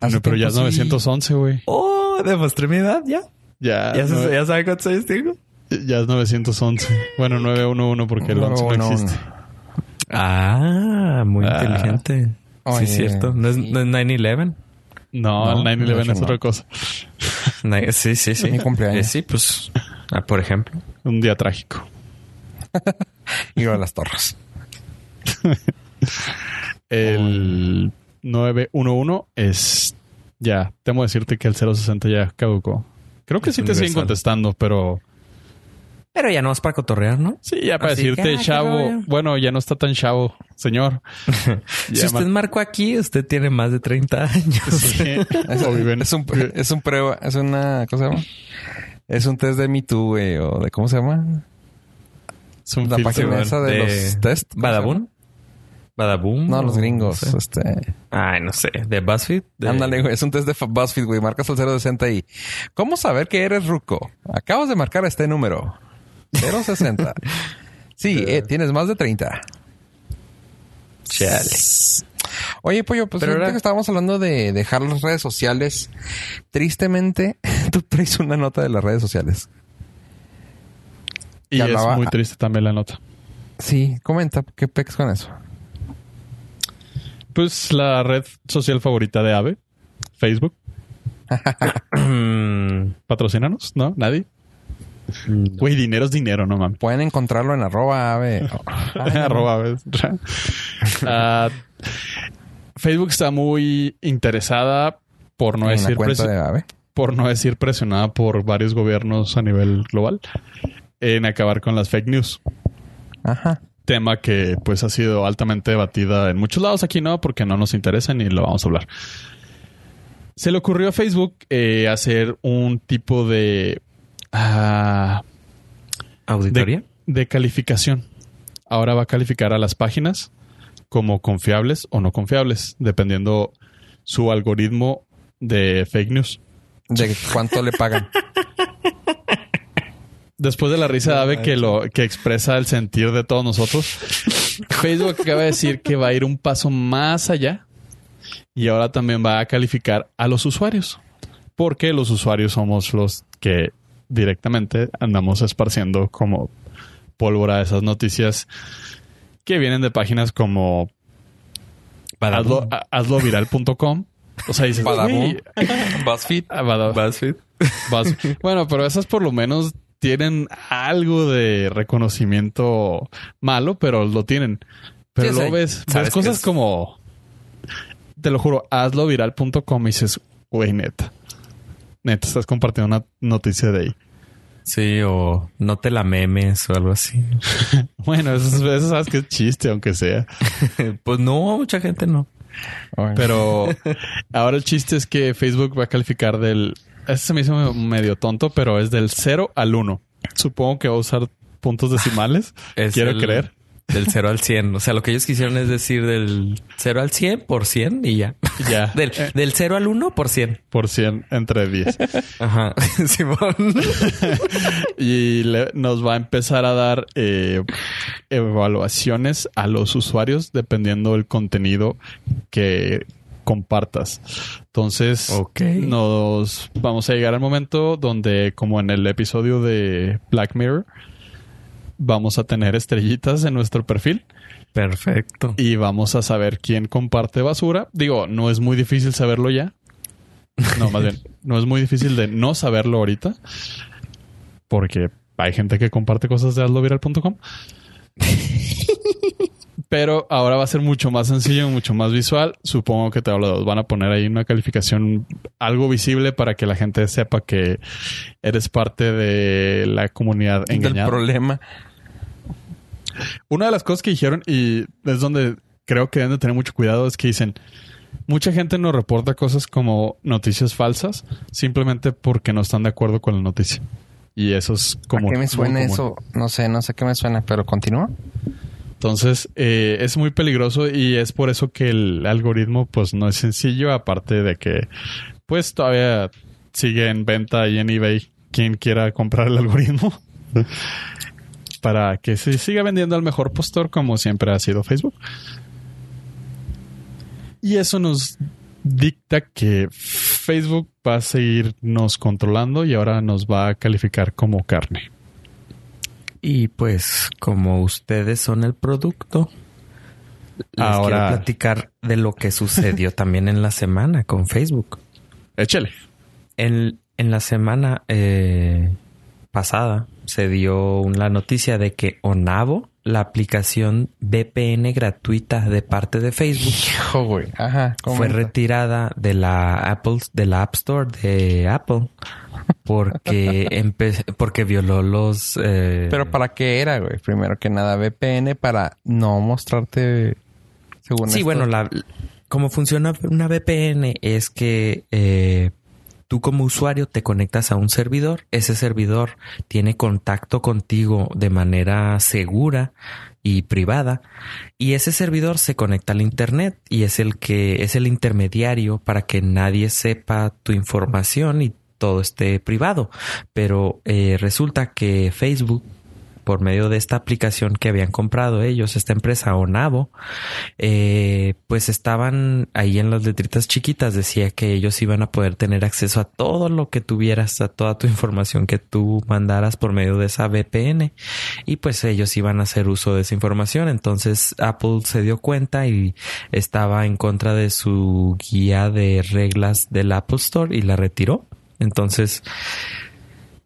Hace no, pero ya es tiempo sí- 911, güey. Oh, demostré mi edad ya. Ya, ¿Ya, no- ya sabe cuántos años tengo? ya es 911. Bueno, 911 porque el 11 no 911. existe. Ah, muy Ah. inteligente. Oye, sí, es cierto. ¿No es, no es 9-11? No, No, el 911 de hecho es no. otra cosa. Sí, sí, sí. Mi cumpleaños. Eh, sí, pues, ah, por ejemplo. Un día trágico. Y a las torres. El 911 es... Ya, temo decirte que el 060 ya caducó. Creo que Es sí te siguen universal. contestando, pero... Pero ya no es para cotorrear, ¿no? Sí, ya para Así que, decirte, ah, chavo. Bueno, ya no está tan chavo, señor. Ya si usted ma- marcó aquí, usted tiene más de 30 años. Sí. Es, un, es un prueba, es una, ¿cómo se llama? Es un test de Me Too, güey, o de, ¿cómo se llama? Es un La página esa de, los test. ¿cómo se ¿Badabun? ¿Badabun? llama? No, los gringos, no sé. este... Ay, no sé. ¿De BuzzFeed? De- Ándale, güey, es un test de BuzzFeed, güey. Marcas al 060 y... ¿Cómo saber que eres ruco? Acabas de marcar este número. 060. Sí, eh, tienes más de 30. Chale. Oye, Pollo, pues Pero ahorita ahora- que estábamos hablando de dejar las redes sociales, tristemente, tú traes una nota de las redes sociales. Y es muy triste también la nota. Sí, comenta, ¿qué pex con eso? Pues la red social favorita de Ave, Facebook. ¿Patrocínanos? ¿No? ¿Nadie? Güey, dinero es dinero, no mames. Pueden encontrarlo en arroba ave. Arroba Ave. Ah, Facebook está muy interesada, por no en decir de ave. por no decir presionada por varios gobiernos a nivel global, en acabar con las fake news. Ajá. tema que pues ha sido altamente debatida en muchos lados aquí no porque no nos interesa ni lo vamos a hablar se le ocurrió a Facebook eh, hacer un tipo de ah, ¿Auditoría? de, de calificación ahora va a calificar a las páginas como confiables o no confiables dependiendo su algoritmo de fake news ¿De cuánto le pagan? Después de la risa de Ave que lo que expresa el sentir de todos nosotros, Facebook acaba de decir que va a ir un paso más allá y ahora también va a calificar a los usuarios, porque los usuarios somos los que directamente andamos esparciendo como pólvora esas noticias que vienen de páginas como hazlo, hazloviral.com. O sea, dices, Badabum. "Güey, BuzzFeed. ah, BuzzFeed. Buzz- Bueno, pero esas por lo menos tienen algo de reconocimiento malo, pero lo tienen. Pero Sí, o luego sea, ves, ves cosas como, te lo juro, hazlo viral.com y dices, güey, neta. Neta, estás compartiendo una noticia de ahí. Sí, o no te la memes o algo así. Bueno, eso, eso sabes que es chiste, aunque sea. pues no, mucha gente no. Pero ahora el chiste es que Facebook va a calificar del... Este se me hizo medio tonto, pero es del 0 al 1. Supongo que va a usar puntos decimales. Es Quiero el- creer. Del 0 al 100. O sea, lo que ellos quisieron es decir del 0 al 100 por 100 y ya. Ya. Del, del 0 al 1 por 100. por 100 entre 10. Ajá. Simón. y le- nos va a empezar a dar eh, evaluaciones a los usuarios dependiendo del contenido que compartas. Entonces, Ok. nos vamos a llegar al momento donde, como en el episodio de Black Mirror, vamos a tener estrellitas en nuestro perfil Perfecto. y vamos a saber quién comparte basura. Digo, no es muy difícil saberlo ya. No, más bien, no es muy difícil de no saberlo ahorita. Porque hay gente que comparte cosas de hazloviral.com. Pero ahora va a ser mucho más sencillo, mucho más visual. Supongo que te hablo de dos. Van a poner ahí una calificación algo visible para que la gente sepa que eres parte de la comunidad Del engañada. problema. Una de las cosas que dijeron, y es donde creo que deben de tener mucho cuidado, es que dicen, mucha gente nos reporta cosas como noticias falsas simplemente porque no están de acuerdo con la noticia. Y eso es como... ¿A qué me suena eso? No sé, no sé qué me suena, pero continúa. Entonces, eh, es muy peligroso y es por eso que el algoritmo pues no es sencillo, aparte de que pues todavía sigue en venta ahí en eBay quien quiera comprar el algoritmo. Para que se siga vendiendo al mejor postor como siempre ha sido Facebook. Y eso nos dicta que Facebook va a seguirnos controlando y ahora nos va a calificar como carne. Y pues, como ustedes son el producto, les Ahora- quiero platicar de lo que sucedió también en la semana con Facebook. Échale. En, en la semana eh, pasada se dio la noticia de que Onavo, la aplicación VPN gratuita de parte de Facebook, Hijo, güey. Ajá. fue retirada de la Apple, de la App Store de Apple porque porque violó los eh, Pero ¿para qué era, güey? Primero que nada, VPN para no mostrarte según Sí, esto. bueno, la, cómo funciona una VPN es que eh, tú como usuario te conectas a un servidor, ese servidor tiene contacto contigo de manera segura y privada y ese servidor se conecta al internet y es el que es el intermediario para que nadie sepa tu información y todo esté privado. Pero eh, resulta que Facebook por medio de esta aplicación que habían comprado ellos, esta empresa Onavo, eh, pues estaban ahí en las letritas chiquitas, decía que ellos iban a poder tener acceso a todo lo que tuvieras, a toda tu información que tú mandaras por medio de esa VPN y pues ellos iban a hacer uso de esa información. Entonces Apple se dio cuenta y estaba en contra de su guía de reglas del Apple Store y la retiró. Entonces,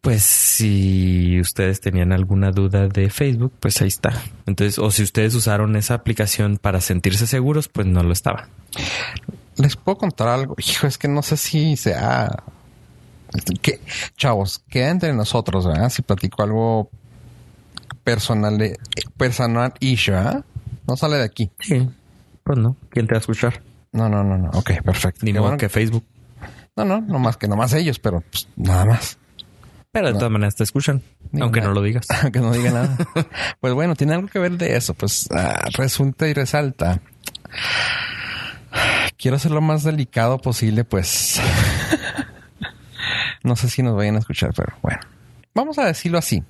pues si ustedes tenían alguna duda de Facebook, pues ahí está. Entonces, o si ustedes usaron esa aplicación para sentirse seguros, pues no lo estaba. Les puedo contar algo. Hijo, es que no sé si sea... Que, chavos, queda entre nosotros, ¿verdad? Si platico algo personal, de- personal issue, ¿verdad? No sale de aquí. Sí. Pues no. ¿Quién te va a escuchar? No, no, no, no. Ok, perfecto. Ni bueno que Facebook. No, no, no más que no más ellos, pero pues, nada más. Pero de todas maneras te escuchan. Aunque nada. no lo digas. que no diga nada. pues bueno, tiene algo que ver de eso. Pues ah, resulta y resalta. Quiero ser lo más delicado posible, pues. no sé si nos vayan a escuchar, pero bueno. Vamos a decirlo así.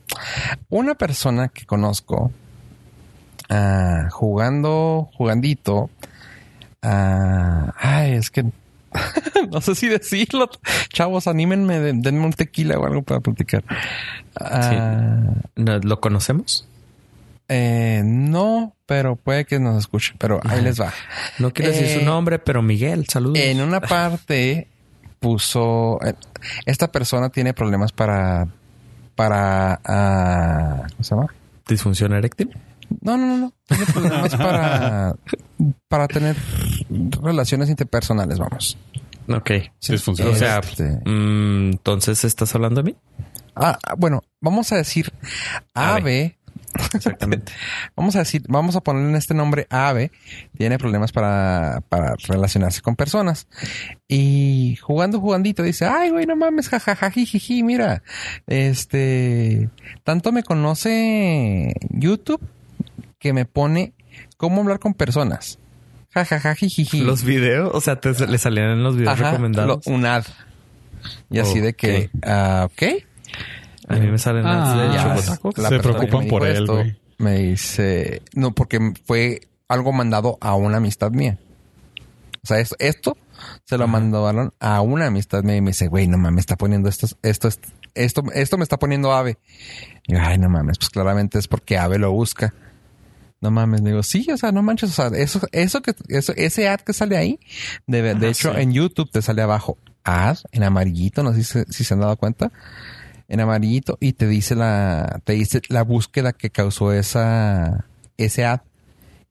Una persona que conozco ah, jugando, jugandito. ah, ay, es que no sé si decirlo. Chavos, anímenme, den- denme un tequila o algo para platicar. Ah, ¿No- ¿Lo conocemos? eh, no, pero puede que nos escuche. Pero ahí les va. No quiero decir su Eh, nombre, pero Miguel, saludos. En una parte puso... eh, Esta persona tiene problemas para... Para... ah, ¿Cómo se llama? ¿Disfunción eréctil? No, no, no, no. Tiene problemas para... Para tener relaciones interpersonales, vamos. Ok. Sí, funciona. O sea, Este- mm, entonces estás hablando de mí. Ah, bueno, vamos a decir ave. Exactamente. Vamos a decir, vamos a ponerle en este nombre ave. Tiene problemas para, para relacionarse con personas. Y jugando, jugandito, dice, ay, güey, no mames, jajaja, jijiji, mira. Este, tanto me conoce YouTube que me pone cómo hablar con personas. Jajaja, jijiji. Los videos, o sea, te, le salían en los videos Ajá, recomendados. lo- un ad. Y así de que, ah, ok. A mí me salen ads de Ah, Se preocupan por él, esto güey. Me dice, no, porque fue algo mandado a una amistad mía. O sea, esto, esto se lo mandaron a una amistad. Me, me dice, güey, no mames, está poniendo esto, esto, esto, esto, esto me está poniendo Ave. Y yo, ay, no mames, pues claramente es porque Ave lo busca. No mames, digo, sí, o sea, no manches, o sea, eso, eso que, eso, ese ad que sale ahí, de, de hecho, en YouTube te sale abajo ad en amarillito, no sé si, se- si se han dado cuenta, en amarillito y te dice la, te dice la búsqueda que causó esa, ese ad.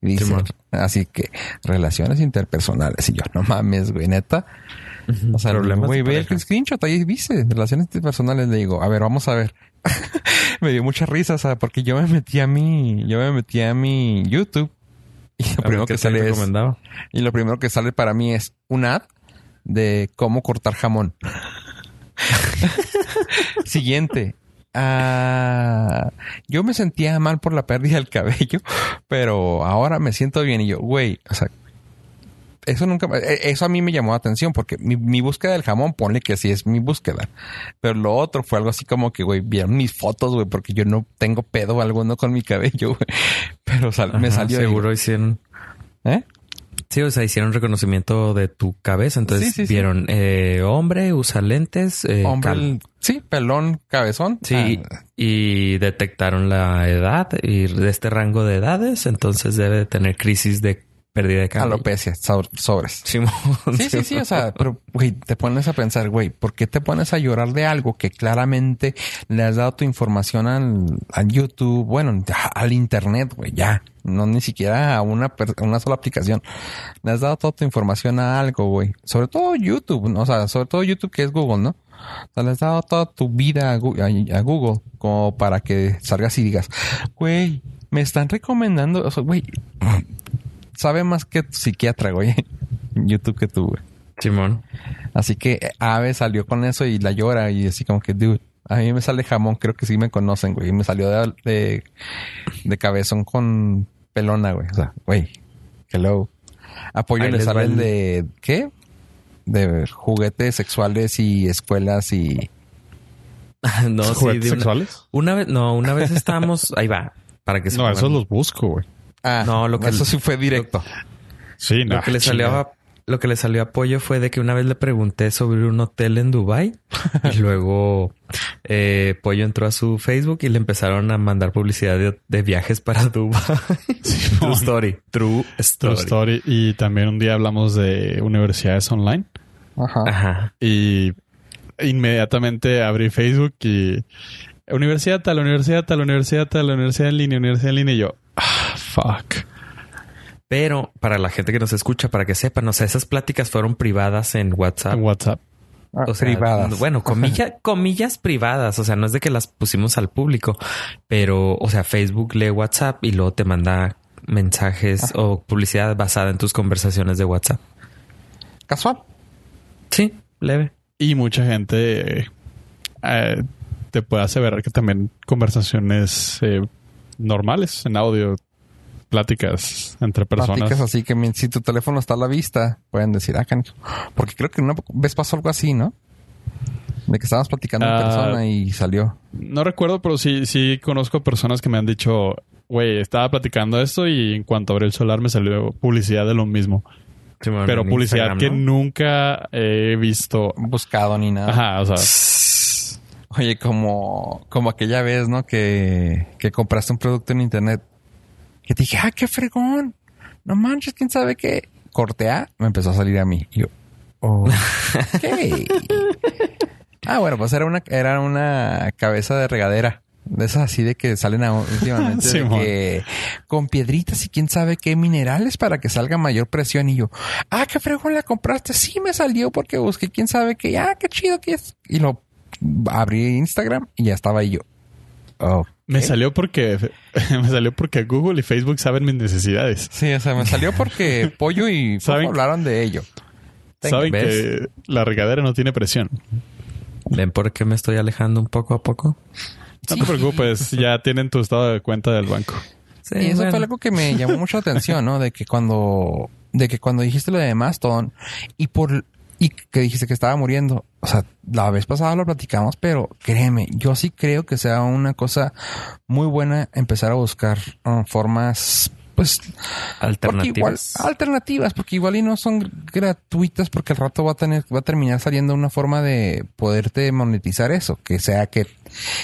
Y dice, así que relaciones interpersonales y yo, no mames, güey, neta. O sea, güey, ve el screenshot, ahí dice, relaciones interpersonales. Le digo, a ver, vamos a ver. me dio mucha risa, o sea, porque yo me metí a mi, yo me metí a mi YouTube y lo A primero que sale es, y lo primero que sale para mí es un ad de cómo cortar jamón. Siguiente. Ah, yo me sentía mal por la pérdida del cabello, pero ahora me siento bien y yo, güey, o sea, eso nunca, eh, eso a mí me llamó la atención porque mi, mi búsqueda del jamón, ponle que sí es mi búsqueda, pero lo otro fue algo así como que, güey, vieron mis fotos, güey, porque yo no tengo pedo alguno con mi cabello, güey, pero sal- me salió. Seguro hicieron. ¿Eh? Sí, o sea, hicieron reconocimiento de tu cabeza. Entonces Sí, sí, sí. vieron eh, hombre, usa lentes. eh, Hombre, sí, pelón, cabezón. Sí, Ah, y detectaron la edad y de este rango de edades, entonces debe de tener crisis de pérdida de cabello. alopecia, so- sobres. Simón, Sí, sí, sí, o sea, pero, güey, te pones a pensar, güey, ¿por qué te pones a llorar de algo que claramente le has dado tu información al, al YouTube, bueno, al Internet, güey, ya, no ni siquiera a una, a una sola aplicación, le has dado toda tu información a algo, güey, sobre todo YouTube, ¿no? o sea, sobre todo YouTube que es Google, ¿no? O sea, le has dado toda tu vida a, Gu- a- a Google como para que salgas y digas, güey, me están recomendando, o sea, güey, sabe más que tu psiquiatra, güey, YouTube que tú, güey. Simón. Así que eh, Ave salió con eso y la llora y así como que, dude, a mí me sale jamón, creo que sí me conocen, güey. Y me salió de, de, de cabezón con pelona, güey. O sea, güey, hello. Apoyo Ahí le les el- de, ¿qué? De juguetes sexuales y escuelas y... no, sí, ¿Juguetes de una, sexuales? una vez, no, una vez estábamos, ahí va, para que se No, pongan- esos los busco, güey. Ah, No, lo que- eso sí fue directo. Sí, no. Lo que le salió a, lo que le salió a Pollo fue de que una vez le pregunté sobre un hotel en Dubai y luego eh, Pollo entró a su Facebook y le empezaron a mandar publicidad de, de viajes para Dubai. True story. True story. True story. Y también un día hablamos de universidades online. Ajá. Ajá. Y inmediatamente abrí Facebook y universidad tal, universidad tal, universidad tal, universidad en línea, universidad en línea. Y yo, ah, fuck. Pero para la gente que nos escucha, para que sepan, o sea, esas pláticas fueron privadas en WhatsApp. En WhatsApp. Ah, O sea, privadas. Bueno, comilla, comillas privadas. O sea, no es de que las pusimos al público, pero, o sea, Facebook lee WhatsApp y luego te manda mensajes o publicidad basada en tus conversaciones de WhatsApp. Casual. Sí, leve. Y mucha gente eh, eh, te puede aseverar que también conversaciones eh, normales en audio, pláticas entre personas. Pláticas así que si tu teléfono está a la vista, pueden decir, ah. Porque creo que una vez pasó algo así, ¿no? De que estábamos platicando en Ah. persona y salió. No recuerdo, pero sí, sí conozco personas que me han dicho, güey, estaba platicando esto y en cuanto abrí el celular me salió publicidad de lo mismo. Pero publicidad Instagram, que ¿no? nunca he visto. buscado ni nada. Ajá, o sea, Oye, como, como aquella vez, ¿no? Que, que compraste un producto en internet. Que te dije, ah, qué fregón. No manches, quién sabe qué. Corte A, me empezó a salir a mí. Y yo, oh, ah, bueno, pues era una, era una cabeza de regadera. De esas así de que salen a- últimamente. de que con piedritas y quién sabe qué minerales para que salga mayor presión. Y yo, ah, qué fregón la compraste. Sí, me salió porque busqué quién sabe qué. Ah, qué chido que es. Y lo abrí Instagram y ya estaba ahí yo. Oh. me salió porque me salió porque Google y Facebook saben mis necesidades. Sí, o sea, me salió porque Pollo y ¿Saben? hablaron de ello. Saben ¿ves? que la regadera no tiene presión. ¿Ven por qué me estoy alejando un poco a poco? No te preocupes, ya tienen tu estado de cuenta del banco. Sí, y eso bueno. fue algo que me llamó mucho la atención, ¿no? De que cuando, de que cuando dijiste lo de Mastodon y por, y que dijiste que estaba muriendo, o sea, la vez pasada lo platicamos, pero créeme, yo sí creo que sea una cosa muy buena empezar a buscar uh, formas pues alternativas. Igual, alternativas, porque igual y no son gratuitas porque al rato va a tener, va a terminar saliendo una forma de poderte monetizar eso, que sea que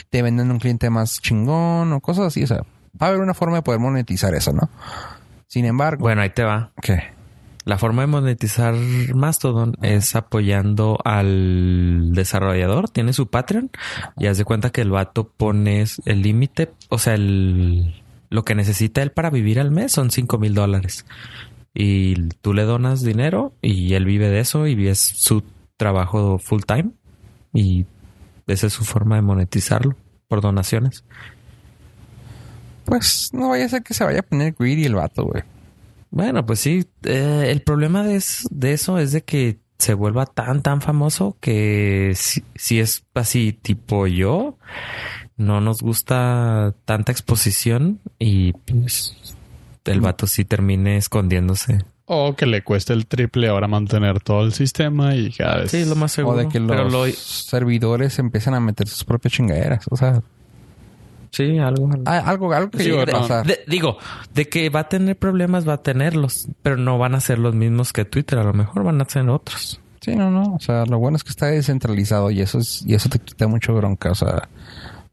te venden un cliente más chingón o cosas así, o sea, va a haber una forma de poder monetizar eso, ¿no? Sin embargo. Bueno, ahí te va. ¿Qué? La forma de monetizar Mastodon es apoyando al desarrollador. Tiene su Patreon y haz de cuenta que el vato pones el límite, o sea, lo que necesita él para vivir al mes son 5 mil dólares. Y tú le donas dinero y él vive de eso y es su trabajo full time. Y esa es su forma de monetizarlo por donaciones. Pues no vaya a ser que se vaya a poner greedy el vato, güey. Bueno, pues sí. Eh, el problema de, de, eso es de que se vuelva tan, tan famoso que si, si, es así tipo yo, no nos gusta tanta exposición y pues el vato sí termine escondiéndose. O que le cueste el triple ahora mantener todo el sistema y cada vez... Sí, lo más seguro. O de que los lo... servidores empiezan a meter sus propias chingaderas. O sea, Sí, algo. Ah, algo, algo que sí, a pasar. De, digo, de que va a tener problemas, va a tenerlos, pero no van a ser los mismos que Twitter. A lo mejor van a ser otros. Sí, no, no. O sea, lo bueno es que está descentralizado y eso es, y eso te quita mucho bronca. O sea,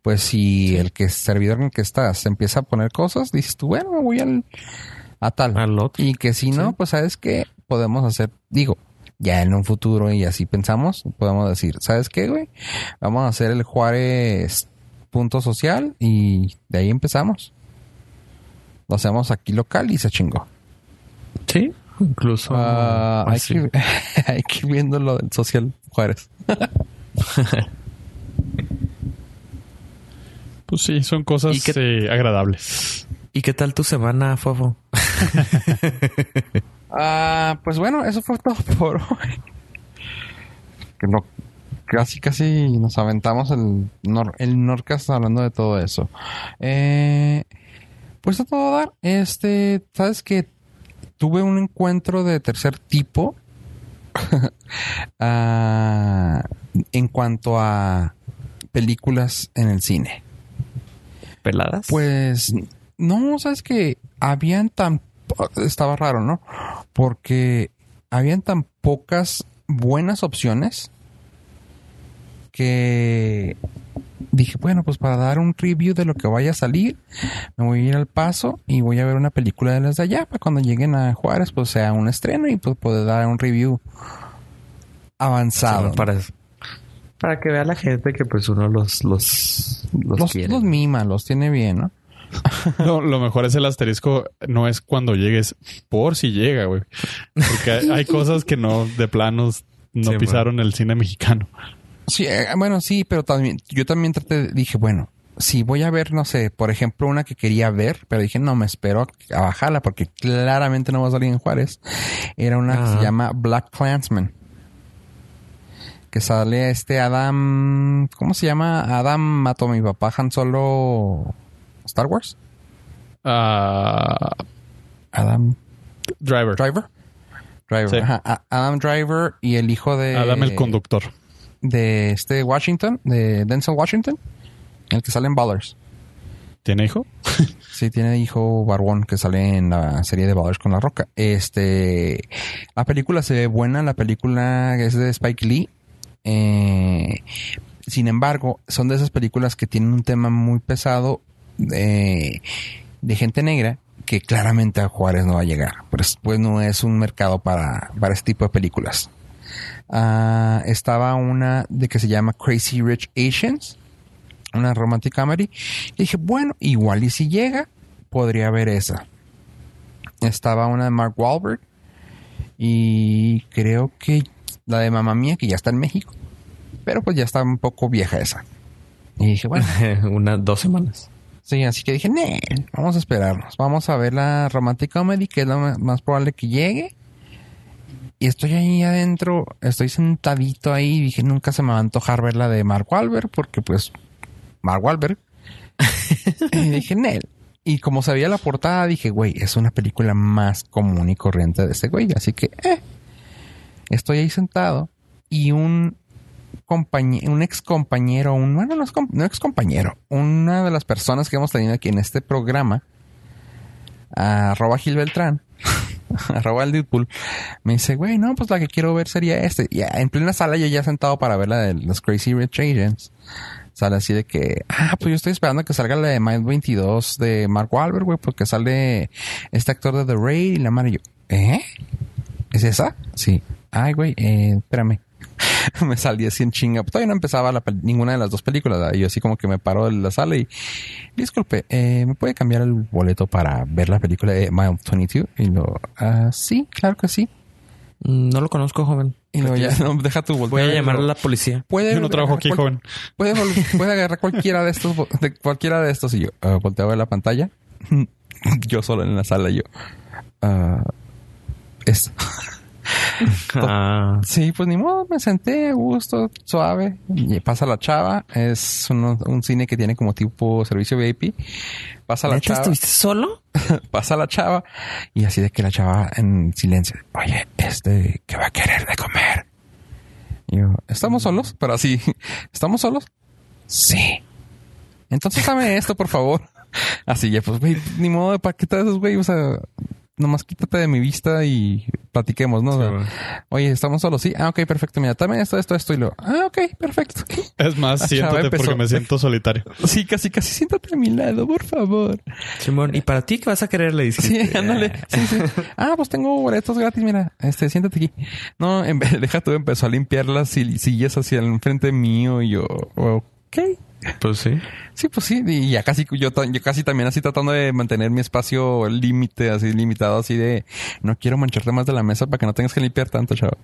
pues si el que servidor en el que estás empieza a poner cosas, dices tú, bueno, me voy al, a tal. Al otro. Y que si no, Sí. pues sabes que podemos hacer, digo, ya en un futuro y así pensamos, podemos decir, ¿sabes qué, güey? Vamos a hacer el Juárez punto social y de ahí empezamos. Lo hacemos aquí local y se chingó. Sí, incluso. Ah, hay, que, hay que ir viendo lo del social Juárez. Pues sí, son cosas ¿Y qué- eh, agradables. ¿Y qué tal tu semana, Fofo? Ah, pues bueno, eso fue todo por hoy. Que no, casi, casi nos aventamos el, nor, el Norcast hablando de todo eso. Eh, pues a todo dar, este, sabes que tuve un encuentro de tercer tipo ah, en cuanto a películas en el cine. ¿Peladas? Pues no, sabes que habían tan estaba raro, ¿no? Porque habían tan pocas buenas opciones que dije, bueno, pues para dar un review de lo que vaya a salir, me voy a ir al paso y voy a ver una película de las de allá para cuando lleguen a Juárez, pues sea un estreno y pues poder dar un review avanzado. Sí, para, para que vea la gente que pues uno los, los, los, los, quiere. los mima, los tiene bien, ¿no? No, lo mejor es el asterisco, no es cuando llegues, por si llega, güey. Porque hay, cosas que no, de planos, no Sí, pisaron el cine mexicano. Sí, eh, bueno, sí, pero también, yo también traté, dije, bueno, si voy a ver, no sé, por ejemplo, una que quería ver, pero dije, no, me espero a bajarla porque claramente no va a salir en Juárez. Era una que se llama Black Clansman. Que sale este Adam, ¿cómo se llama? Adam mató a mi papá Han Solo Star Wars. Ah, Adam driver. Driver. Driver. Sí. ajá. A- Adam Driver y el hijo de Adam el conductor. De este Washington, de Denzel Washington, el que sale en Ballers. ¿Tiene hijo? Sí, tiene hijo Barbón que sale en la serie de Ballers con la Roca. Este, la película se ve buena, la película es de Spike Lee. Eh, sin embargo, son de esas películas que tienen un tema muy pesado de, de gente negra que claramente a Juárez no va a llegar. Pues, pues no es un mercado para, para este tipo de películas. Ah, estaba una de que se llama Crazy Rich Asians, una romantic comedy. Y dije, bueno, igual y si llega, podría ver esa. Estaba una de Mark Wahlberg y creo que la de Mamá Mía, que ya está en México, pero pues ya está un poco vieja esa. Y dije, bueno, Unas dos semanas. sí, así que dije, "Nee, vamos a esperarnos, vamos a ver la romantic comedy, que es lo más probable que llegue. Y estoy ahí adentro, estoy sentadito ahí, y dije, nunca se me va a antojar ver la de Mark Wahlberg, porque pues, Mark Wahlberg. y dije, Nel. Y como sabía la portada, dije, güey, es una película más común y corriente de este güey. Así que, eh, estoy ahí sentado y un compañero, un ex compañero, un, bueno, no es com- no ex compañero, una de las personas que hemos tenido aquí en este programa, arroba Gil Beltrán, arroba el Deadpool, me dice, güey, no, pues la que quiero ver sería este. Y en plena sala yo ya sentado para ver la de los Crazy Rich Agents. Sale así de que, ah, pues yo estoy esperando que salga la de Mind 22 de Mark Wahlberg, güey, porque sale este actor de The Raid y la madre y yo, ¿eh? ¿Es esa? Sí. Ay, güey, eh, espérame. me salí así en chinga. Todavía no empezaba la ninguna de las dos películas. ¿verdad? Y yo así como que me paro de la sala y disculpe, eh, ¿me puede cambiar el boleto para ver la película de Mile 22? Y lo, ah, sí, claro que sí. Mm, No lo conozco, joven. Y luego ya, no, deja tu Voy voltear. a llamar a la policía. Puede Yo no trabajo aquí, joven. Puede, puede agarrar cualquiera de estos, de cualquiera de estos. Y yo, volteo a ver la pantalla. yo solo en la sala, y yo, ah, esto. Ah, Sí, pues ni modo, me senté a gusto, suave. Y pasa la chava. Es un cine que tiene como tipo servicio VIP. Pasa la ¿Neta chava. estuviste solo? pasa la chava. Y así de que la chava en silencio. Oye, este, ¿qué va a querer de comer? Y yo, ¿estamos solos? Pero así, ¿estamos solos? Sí. Entonces dame esto, por favor. Así ya, pues, güey, ni modo de paquetar esos, güey. O sea, nomás quítate de mi vista y platiquemos, ¿no? O sea, Sí, güey. Oye, ¿estamos solos? Sí. Ah, ok, perfecto. Mira, también esto, esto, esto. Y lo, ah, ok, perfecto. Es más, siéntate empezó. porque me siento solitario. Sí, casi, casi siéntate a mi lado, por favor. Simón, ¿y para ti qué vas a querer? Le Sí, dijiste. ándale. Sí, sí. Ah, pues tengo boletos gratis, mira. Este, siéntate aquí. No, en vez, deja tú, empezó a limpiar las sil- sillas hacia el enfrente mío y yo, ok. Pues sí. Sí, pues sí. Y ya casi, yo, yo casi también así tratando de mantener mi espacio límite, así limitado, así de no quiero mancharte más de la mesa para que no tengas que limpiar tanto, chavo.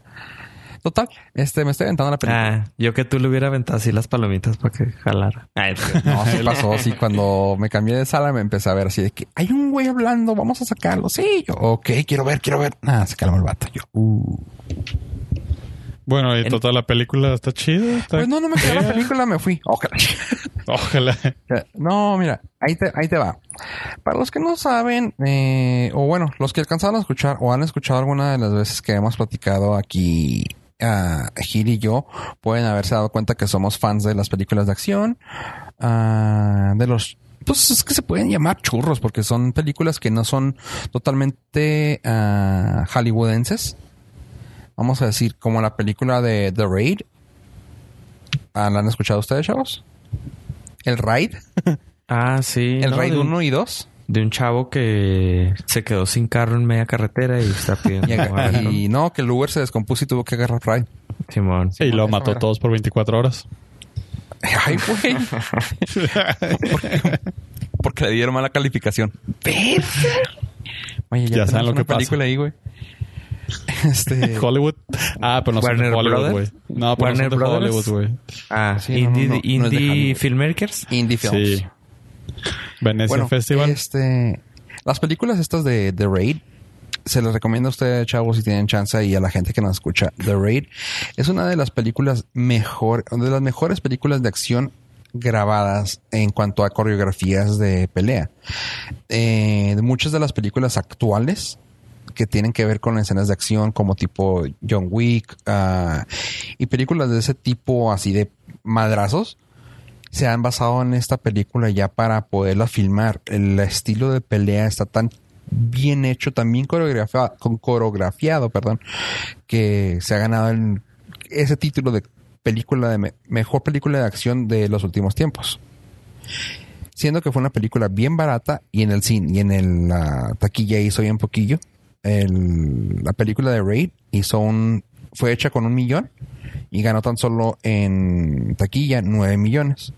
Total, este, me estoy aventando la película. Ah, yo que tú le hubiera aventado así las palomitas para que jalara. Ay, No, sí pasó. Sí, cuando me cambié de sala me empecé a ver así de que hay un güey hablando, vamos a sacarlo. Sí, yo, ok, quiero ver, quiero ver. Nada, se calma el vato. Yo, uh. Bueno, y En- total, la película está chida. está- Pues no, no me quedé la película, me fui. Ojalá. Ojalá. No, mira, ahí te, ahí te va. Para los que no saben, eh, o bueno, los que alcanzaron a escuchar o han escuchado alguna de las veces que hemos platicado aquí, ah, Gil y yo, pueden haberse dado cuenta que somos fans de las películas de acción, ah, de los pues es que se pueden llamar churros porque son películas que no son totalmente ah, hollywoodenses. Vamos a decir, como la película de The Raid. Ah, ¿La han escuchado ustedes, chavos? El Raid. Ah, sí. El ¿no? Raid de, un, 1 y 2. de un chavo que se quedó sin carro en media carretera y está pidiendo. Y, no, que el Uber se descompuso y tuvo que agarrar Raid. Simón. Y lo mató era. todos por 24 horas. Ay, güey. porque, porque le dieron mala calificación. Oye, Ya ya, saben lo que pasa. película ahí, güey. Este... Hollywood. Ah, pero no son de Warner Hollywood, güey. Brothers. No, pero Warner no son de Brothers. Hollywood, güey. Ah, Sí, Indie, no, indie. Filmmakers. Indie Films. Sí. Venecia Festival. Este, las películas estas de The Raid, se les recomiendo a ustedes, chavos, si tienen chance y a la gente que nos escucha. The Raid es una de las películas mejor, de las mejores películas de acción grabadas en cuanto a coreografías de pelea. Eh, de muchas de las películas actuales que tienen que ver con escenas de acción como tipo John Wick ah, y películas de ese tipo así de madrazos se han basado en esta película ya para poderla filmar. El estilo de pelea está tan bien hecho, también coreografiado, con coreografiado, perdón, que se ha ganado el- ese título de película de me- mejor película de acción de los últimos tiempos. Siendo que fue una película bien barata y en el cine y en el, la taquilla hizo bien poquillo. El- la película de Raid hizo un fue hecha con un millón y ganó tan solo en taquilla 9 millones.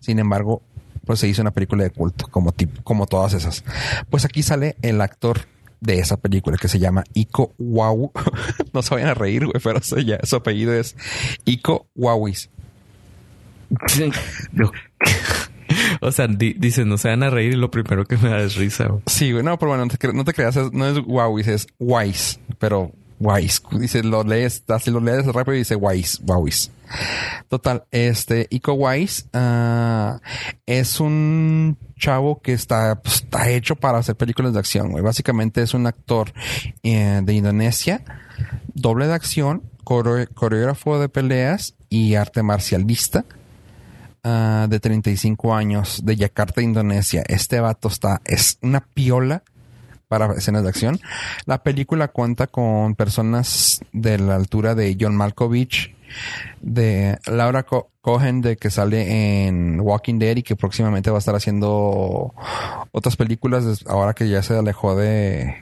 Sin embargo, pues se hizo una película de culto, como, como todas esas. Pues aquí sale el actor de esa película que se llama Iko Wow. no se vayan a reír, güey, pero se su apellido es Iko Wawis. O sea, di- dicen, no se van a reír y lo primero que me da es risa. güey. Sí, güey, no, pero bueno, no te, creas, no es Wawis, es Wise, pero Wise. Dice, lo lees, así lo lees rápido y dice Wise, Wawis. Total, este, Iko Wise ah, es un chavo que está, pues, está hecho para hacer películas de acción, güey. Básicamente es un actor eh, de Indonesia, doble de acción, core- coreógrafo de peleas y arte marcialista. Ah, de 35 años de Yakarta, Indonesia. Este vato está, es una piola para escenas de acción. La película cuenta con personas de la altura de John Malkovich, de Laura Co- Cohen, de que sale en Walking Dead y que próximamente va a estar haciendo otras películas ahora que ya se alejó de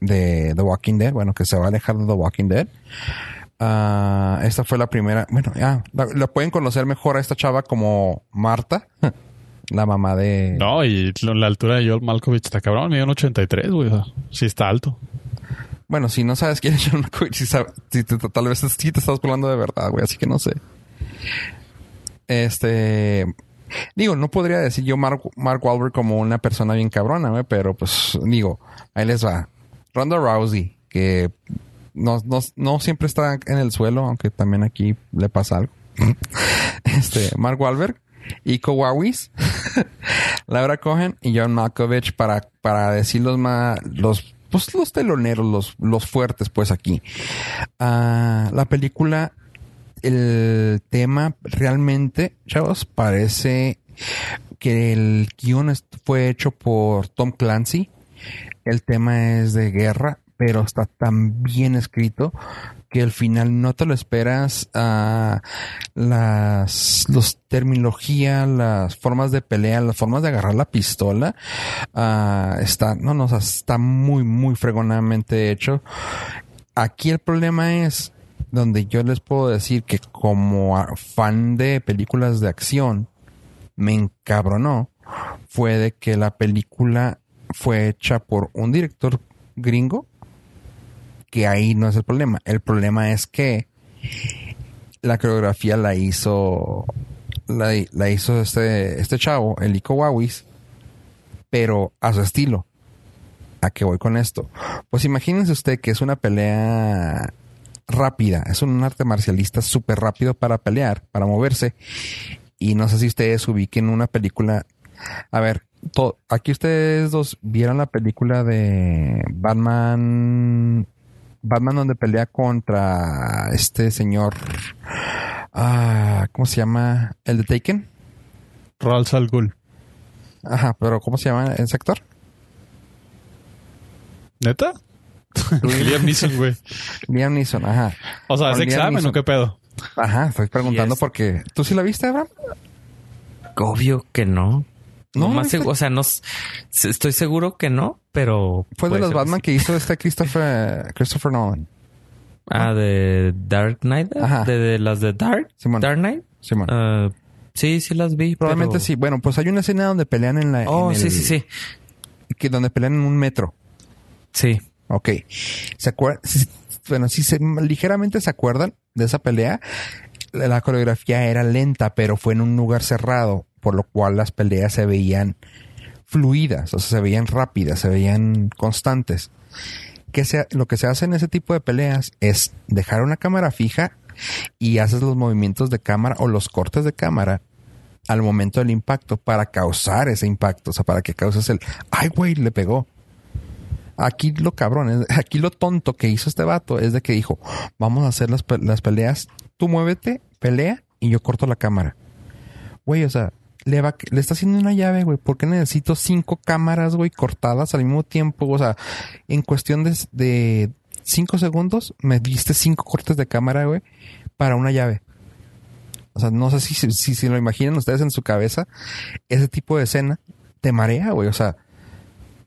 de The Walking Dead, bueno, que se va a alejar de The Walking Dead. Ah, esta fue la primera, bueno, ya, la, la pueden conocer mejor a esta chava como Marta, la mamá de... No, y la altura de Joel Malkovich está cabrón, mide un 83, güey. O sea, sí está alto. Bueno, si no sabes quién es John Malkovich, si sabe- si te- tal vez sí te estás hablando de verdad, güey, así que no sé. Este... Digo, no podría decir yo Mark, Mark Wahlberg como una persona bien cabrona, güey, pero pues digo, ahí les va. Ronda Rousey, que no, no, no siempre está en el suelo, aunque también aquí le pasa algo. este, Mark Wahlberg, Iko Wawis, Laura Cohen y John Malkovich para, para decir los más, los, pues los teloneros, los, los fuertes, pues aquí. Ah, la película, el tema realmente, chavos, parece que el guion fue hecho por Tom Clancy. El tema es de guerra, pero está tan bien escrito que al final no te lo esperas. ah, las los terminología, las formas de pelea, las formas de agarrar la pistola, ah, está, no, no, está muy, muy fregonamente hecho. Aquí el problema es donde yo les puedo decir que como fan de películas de acción, me encabronó fue de que la película fue hecha por un director gringo, que ahí no es el problema. El problema es que la coreografía la hizo la, hizo este, este chavo, el Ico Wawis, pero a su estilo. ¿A qué voy con esto? Pues imagínense usted que es una pelea rápida, es un arte marcialista súper rápido para pelear, para moverse. Y no sé si ustedes ubiquen una película. A ver, aquí ustedes dos vieron la película de Batman. Batman donde pelea contra este señor. Ah, ¿cómo se llama? El de Taken. Ra's al Ghul. Ajá, pero ¿cómo se llama ese actor? ¿Neta? Liam Neeson, güey. Liam Neeson, ajá. O sea, ¿es examen Neeson. o qué pedo? Ajá, estoy preguntando Yes. porque. ¿Tú sí la viste, Abraham? Obvio que no. No, No, más o sea, no estoy seguro que no, pero Fue de los Batman que hizo este Christopher, Christopher Nolan. Ah, de Dark Knight, Ajá. de, de las de Dark, Simón. Dark Knight. Simón. Ah, sí, sí las vi. Probablemente pero- sí. Bueno, pues hay una escena donde pelean en la. Oh, en sí, el- sí, sí. Que donde pelean en un metro. Sí. Ok. ¿Se acuerdan? Bueno, si se ligeramente se acuerdan de esa pelea, la coreografía era lenta, pero fue en un lugar cerrado, por lo cual las peleas se veían fluidas, o sea, se veían rápidas, se veían constantes. Que se, lo que se hace en ese tipo de peleas es dejar una cámara fija y haces los movimientos de cámara o los cortes de cámara al momento del impacto para causar ese impacto, o sea, para que causes el, ay, güey, le pegó. Aquí lo cabrón, aquí lo tonto que hizo este vato es de que dijo, vamos a hacer las, las peleas, tú muévete, pelea y yo corto la cámara. Güey, o sea, le va, le está haciendo una llave, güey. ¿Por qué necesito cinco cámaras, güey, cortadas al mismo tiempo? O sea, en cuestión de, de cinco segundos, me diste cinco cortes de cámara, güey, para una llave. O sea, no sé si, si, lo imaginan ustedes en su cabeza, ese tipo de escena te marea, güey. O sea,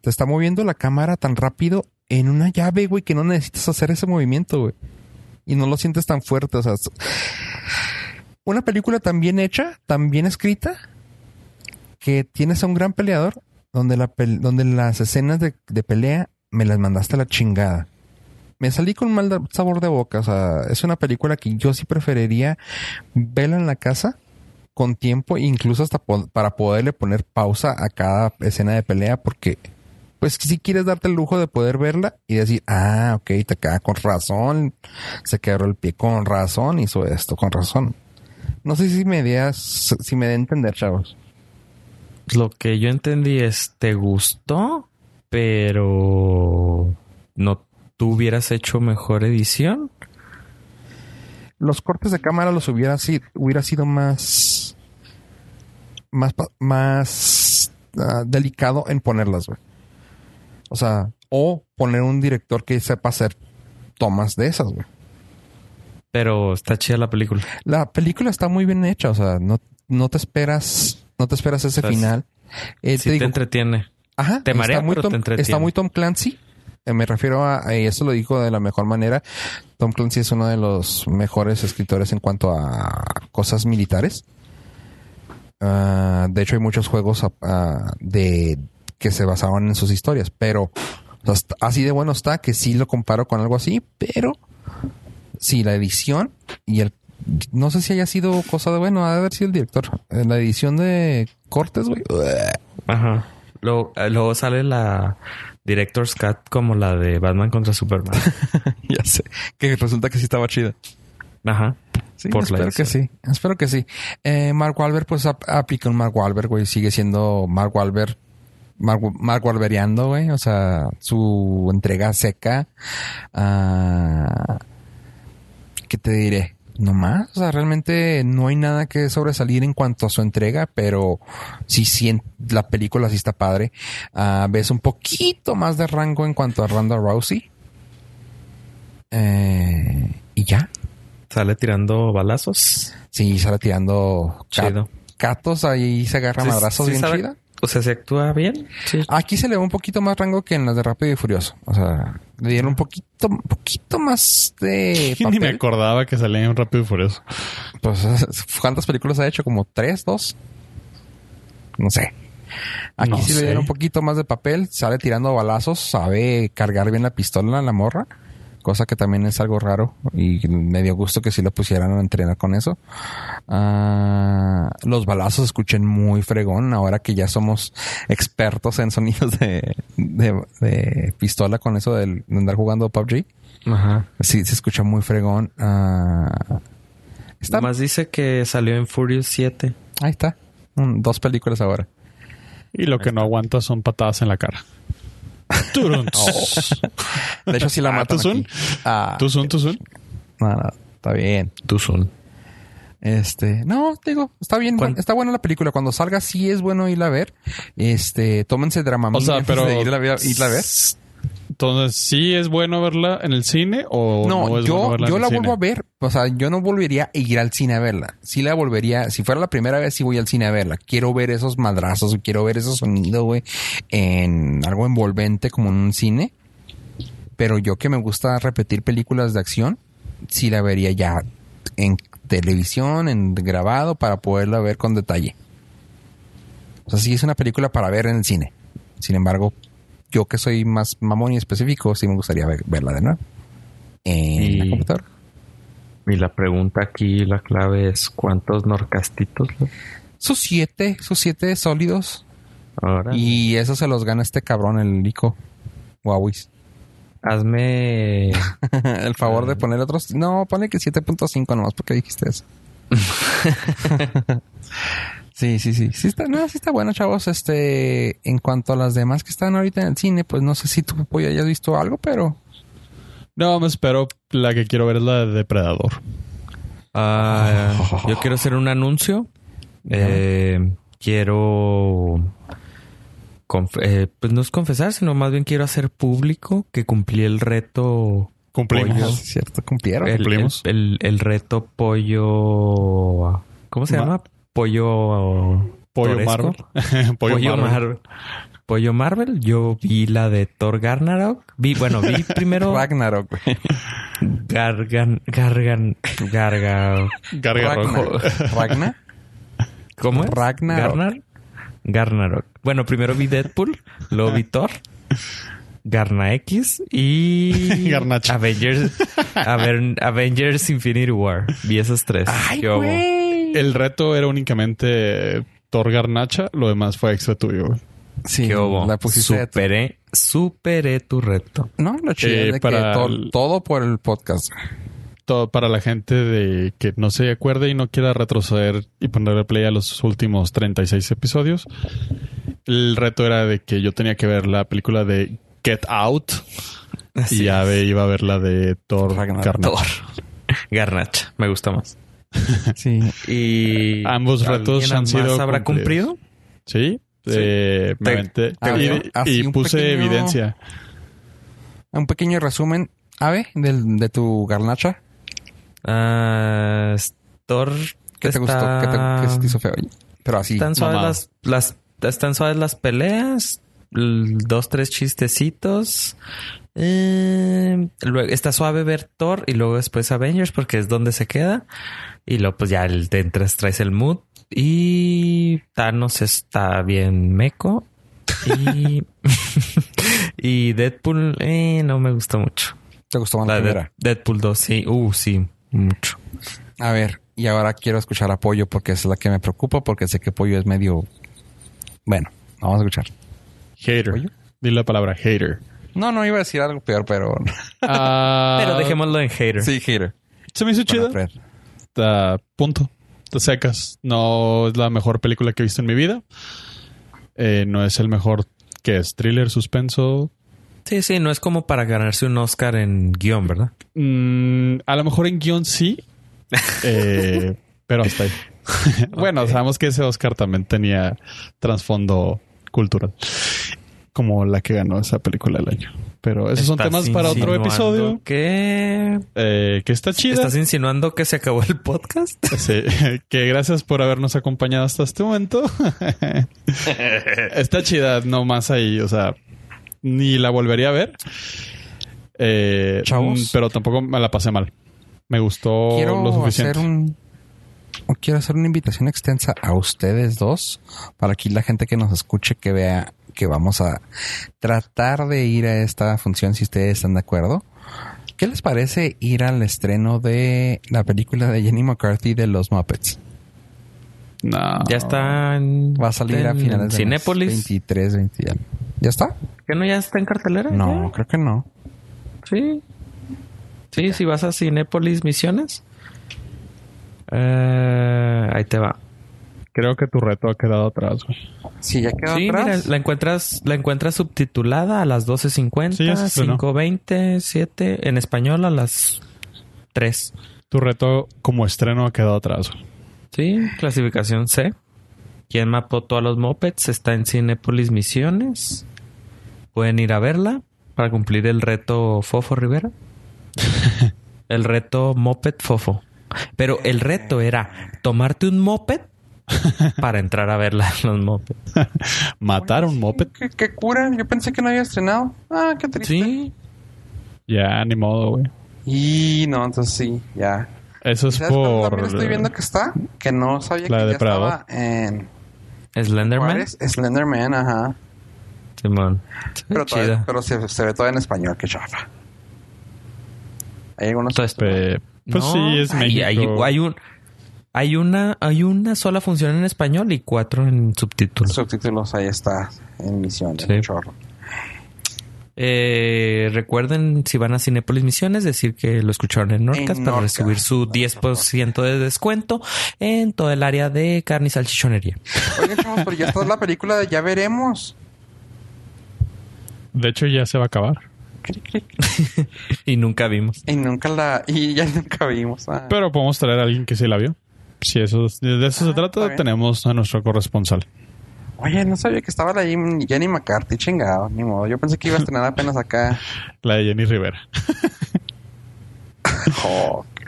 te está moviendo la cámara tan rápido en una llave, güey, que no necesitas hacer ese movimiento, güey. Y no lo sientes tan fuerte, o sea, una película tan bien hecha, tan bien escrita, que tienes a un gran peleador, donde, la donde las escenas de, de pelea me las mandaste a la chingada. Me salí con mal sabor de boca, o sea, es una película que yo sí preferiría verla en la casa con tiempo, incluso hasta para poderle poner pausa a cada escena de pelea, porque pues si quieres darte el lujo de poder verla y decir, ah, ok, te queda con razón, se quebró el pie con razón, hizo esto con razón. No sé si me ideas, si me entender, chavos. Lo que yo entendí es, ¿te gustó? Pero no tú hubieras hecho mejor edición. Los cortes de cámara los hubiera sido, hubiera sido más, más, más ah, delicado en ponerlas, güey. O sea, o poner un director que sepa hacer tomas de esas, güey. Pero está chida la película. La película está muy bien hecha, o sea, no, no te esperas, no te esperas ese O sea, final. Eh, Sí te te, digo, entretiene. Ajá, Te marea, está muy, pero Tom, te entretiene. está muy Tom Clancy. Eh, Me refiero a, a eso lo dijo de la mejor manera. Tom Clancy es uno de los mejores escritores en cuanto a cosas militares. Ah, de hecho, hay muchos juegos ah, de que se basaban en sus historias, pero o sea, así de bueno está que sí lo comparo con algo así, pero sí, la edición y el no sé si haya sido cosa de bueno, ha de haber sido el director. Eh, La edición de cortes, güey. Ajá. Luego, eh, luego sale la Director's Cut como la de Batman contra Superman. ya sé. Que resulta que sí estaba chida. Ajá. Sí, Por la espero que sí. Espero que sí. Eh, Mark Wahlberg, pues ap- aplica un Mark Wahlberg, güey. Sigue siendo Mark Wahlberg. Mark, Mark Wahlbergiando, güey. O sea, su entrega seca. Ah, ¿Qué te diré? No más. O sea, realmente no hay nada que sobresalir en cuanto a su entrega, pero sí, sí, en- la película sí está padre. Ah, ves un poquito más de rango en cuanto a Ronda Rousey. Eh, y ya. Sale tirando balazos. Sí, sale tirando Chido. catos ahí se agarra Sí, madrazos sí bien sabe- chida. O sea, se actúa bien. Sí. Aquí se le ve un poquito más rango que en las de Rápido y Furioso. O sea, le dieron un poquito, un poquito más de Ni me papel. acordaba que salía en Rápido y Furioso. Pues, ¿cuántas películas ha hecho? ¿Como tres, dos? No sé. Aquí No sí le dieron un poquito más de papel. Sale tirando balazos. Sabe cargar bien la pistola la morra. Cosa que también es algo raro. Y me dio gusto que sí lo pusieran a entrenar con eso. Ah, los balazos se escuchan muy fregón. Ahora que ya somos expertos en sonidos de, de, de pistola con eso de andar jugando PUBG. Ajá. Sí, se escucha muy fregón. Ah, está Más dice que salió en Furious 7. Ahí está. Un- dos películas ahora. Y lo que no aguanta son patadas en la cara. Turun. De hecho, sí la Ah, matan aquí. Ah, Tuzun, Tuzun. no, no, está bien. Tuzun. Este, no, digo, está bien, ¿Cuán- está buena la película. Cuando salga, sí es bueno irla a ver. Este, tómense drama O sea, pero. irla, a ver- irla a ver. Entonces, ¿sí es bueno verla en el cine o no, No, es yo, bueno verla yo en la el vuelvo a ver. O sea, yo no volvería a ir al cine a verla. Sí la volvería. Si fuera la primera vez, sí voy al cine a verla. Quiero ver esos madrazos, quiero ver esos sonidos, güey, en algo envolvente como en un cine. Pero yo que me gusta repetir películas de acción, sí la vería ya en televisión, en grabado, para poderla ver con detalle. O sea, sí es una película para ver en el cine. Sin embargo, yo que soy más mamón y específico, sí me gustaría ver- verla de nuevo. En la Y- computadora. Y la pregunta aquí, la clave es ¿cuántos norcastitos? Sus siete, sus siete sólidos. Ahora, Y eso se los gana este cabrón, el Lico. Huawei. hazme el favor de poner otros. No, pone que 7.5 nomás porque dijiste eso. sí, sí, sí. Sí está, no, sí está bueno, chavos. Este, en cuanto a las demás que están ahorita en el cine, pues no sé si tú Pollo, hayas visto algo, pero No, me espero. La que quiero ver es la de Depredador. Ah, yo quiero hacer un anuncio. Eh, quiero. eh, pues no es confesar, sino más bien quiero hacer público que cumplí el reto. Cumplimos. Pollo. Ah, cierto, cumplieron. El, cumplimos. el- el- el reto pollo. ¿Cómo se Ma- llama? Pollo. Pollo. Marvel. Pollo, Pollo, Marvel. Marvel. Pollo Marvel. Yo vi la de Thor Garnarok. Vi, bueno, vi primero Ragnarok, güey. Gargan, Gargan, Garga. Garga rojo. Ragnar. Ragnar. ¿Cómo es? Ragnarok. Garnar. Garnarok. Bueno, primero vi Deadpool, luego vi Thor, Garna X y Garnacha. Avengers, Aven- Avengers Infinity War. Vi esos tres. Ay, güey. El reto era únicamente Thor Garnacha. Lo demás fue extra tuyo. güey. Sí, ¿Qué hubo? la pusiste. Superé, superé tu reto. No, lo chido Eh, es de para que to- el- todo por el podcast. Todo para la gente de que no se acuerde y no quiera retroceder y ponerle play a los últimos 36 episodios. El reto era de que yo tenía que ver la película de Get Out Así y Ave iba a ver la de Thor. Garnacha. Thor. Garnacha, me gusta más. Sí. Y Ambos retos ¿alguien han sido más habrá cumplidos. cumplido? Sí. eh, me Te- aventé. te- y, puse pequeño- evidencia. Un pequeño resumen, Ave, del, de tu garnacha. Ah, Thor ¿Qué te gustó? ¿Qué te, qué se te hizo feo? Pero así. Están suaves las, las, están suaves las peleas. Dos, tres chistecitos. Eh, luego está suave ver Thor y luego después Avengers porque es donde se queda. Y luego pues ya el, te entras, traes el mood. Y Thanos está bien meco. Y, y Deadpool eh, no me gustó mucho. ¿Te gustó más la, La de primera? Deadpool 2, sí. Uh, sí, mucho. A ver, y ahora quiero escuchar a Pollo porque es la que me preocupa porque sé que Pollo es medio... Bueno, vamos a escuchar. Hater. Oye. Dile la palabra hater. No, no iba a decir algo peor, pero... Ah, Pero dejémoslo en hater. sí, hater. Se me hizo. Fred. Punto. Te secas. No es la mejor película que he visto en mi vida. Eh, no es el mejor que es thriller, suspenso. Sí, sí, no es como para ganarse un Oscar en guion, ¿verdad? Mm, a lo mejor en guion sí. Eh, pero hasta ahí. bueno, sabemos que ese Oscar también tenía trasfondo cultural. Como la que ganó esa película del año. Pero esos son temas para otro episodio. Que... eh, que está chida. ¿Estás insinuando que se acabó el podcast? Sí, que gracias por habernos acompañado hasta este momento. Está chida, no más ahí, o sea, ni la volvería a ver. Eh, Chavos. mm, Pero tampoco me la pasé mal. Me gustó quiero lo suficiente. hacer un quiero hacer una invitación extensa a ustedes dos para que la gente que nos escuche que vea que vamos a tratar de ir a esta función si ustedes están de acuerdo. ¿Qué les parece ir al estreno de la película de Jenny McCarthy de los Muppets? No. Ya está en... Va a salir a en finales de Cinépolis. 23, 20 ya. ¿Ya está? ¿Que no ya está en cartelera? No, ¿Ya? creo que no. Sí. Sí, si vas a Cinépolis Misiones. Eh, ahí te va. Creo que tu reto ha quedado atrás, güey. Sí, ya quedó Sí, mira, atrás. la encuentras, la encuentras subtitulada a las 12.50, Sí, ya se estrenó. 5.20, 7, en español a las 3. Tu reto como estreno ha quedado atrás. güey. Sí, clasificación C. ¿Quién mapó todos los mopeds? Está en Cinépolis Misiones. Pueden ir a verla para cumplir el reto Fofo Rivera. el reto Moped Fofo. Pero el reto era tomarte un moped para entrar a verla los mopeds. Matar a un moped. ¿Qué, qué cura? Yo pensé que no había estrenado. Ah, qué triste. Sí. Ya, ni modo, güey. Y no, entonces sí, ya. Eso es ¿Sabes cuándo por. también estoy viendo que está? Que no sabía La que de ya Depredador. estaba en Slenderman. Juárez. Slenderman, ajá. Simón. Sí, Pero, todavía- pero se, se ve todo en español, qué chafa. Hay algunos Entonces, Pe- pues No, sí, es hay- México. Hay, hay un, hay una, hay una sola función en español y cuatro en subtítulos. subtítulos, ahí está, en misión, Sí. en chorro. Eh, recuerden, si van a Cinepolis Misiones, decir que lo escucharon en Norcas para recibir su 10% de descuento en todo el área de carne y salchichonería. Oigan, chavos, pero ya está la película de Ya Veremos. De hecho, ya se va a acabar. Y nunca vimos. Y nunca la... Y ya nunca vimos. ah. Pero podemos traer a alguien que sí la vio. Si eso, de eso se Ah, trata, tenemos a nuestro corresponsal. Oye, no sabía que estaba la Jenny McCarthy, chingado, ni modo. Yo pensé que iba a estrenar apenas acá. La de Jenny Rivera. Oh, qué-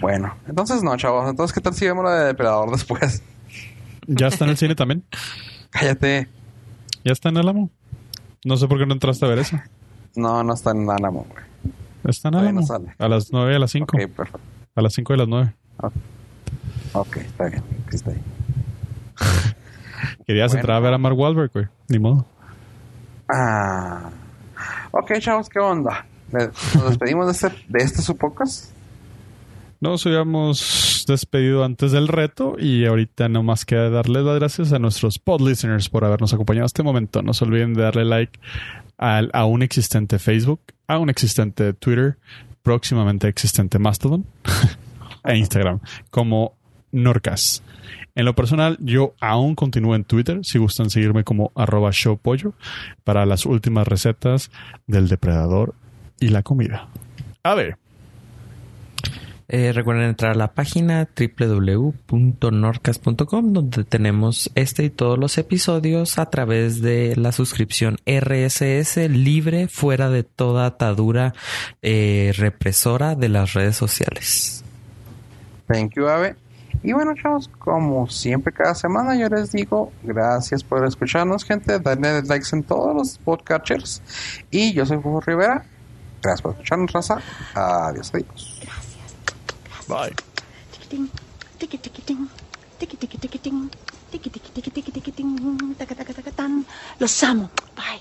Bueno, entonces no, chavos. Entonces, ¿qué tal si vemos la de Depredador después? ¿Ya está en el cine también? Cállate. ¿Ya está en Álamo? No sé por qué no entraste a ver eso. No, no está en Álamo, güey. Está en Álamo. no sale. A las 9 y a las 5. Ok, perfecto. A las 5 y a las 9. Ok, está bien. Aquí ahí. Querías Bueno. entrar a ver a Mark Wahlberg, güey. Ni modo. Ah. Ok, chavos, ¿qué onda? ¿Nos despedimos de este, de este su podcast? Nos habíamos despedido antes del reto y ahorita no más queda darles las gracias a nuestros pod listeners por habernos acompañado hasta este momento. No se olviden de darle like al aún existente Facebook, aún existente Twitter, próximamente existente Mastodon e Instagram como Norcas. En lo personal, yo aún continúo en Twitter, si gustan seguirme como arroba showpollo para las últimas recetas del depredador y la comida. A ver, Eh, recuerden entrar a la página www.norcas.com donde tenemos este y todos los episodios a través de la suscripción RSS libre fuera de toda atadura eh, represora de las redes sociales. Thank you, Ave. Y bueno, chavos, como siempre cada semana yo les digo, gracias por escucharnos, gente, darle likes en todos los podcatchers. Y yo soy Juan Rivera. Gracias por escucharnos, raza. Adiós, adiós. Gracias. gracias. Bye. Los amo. Bye.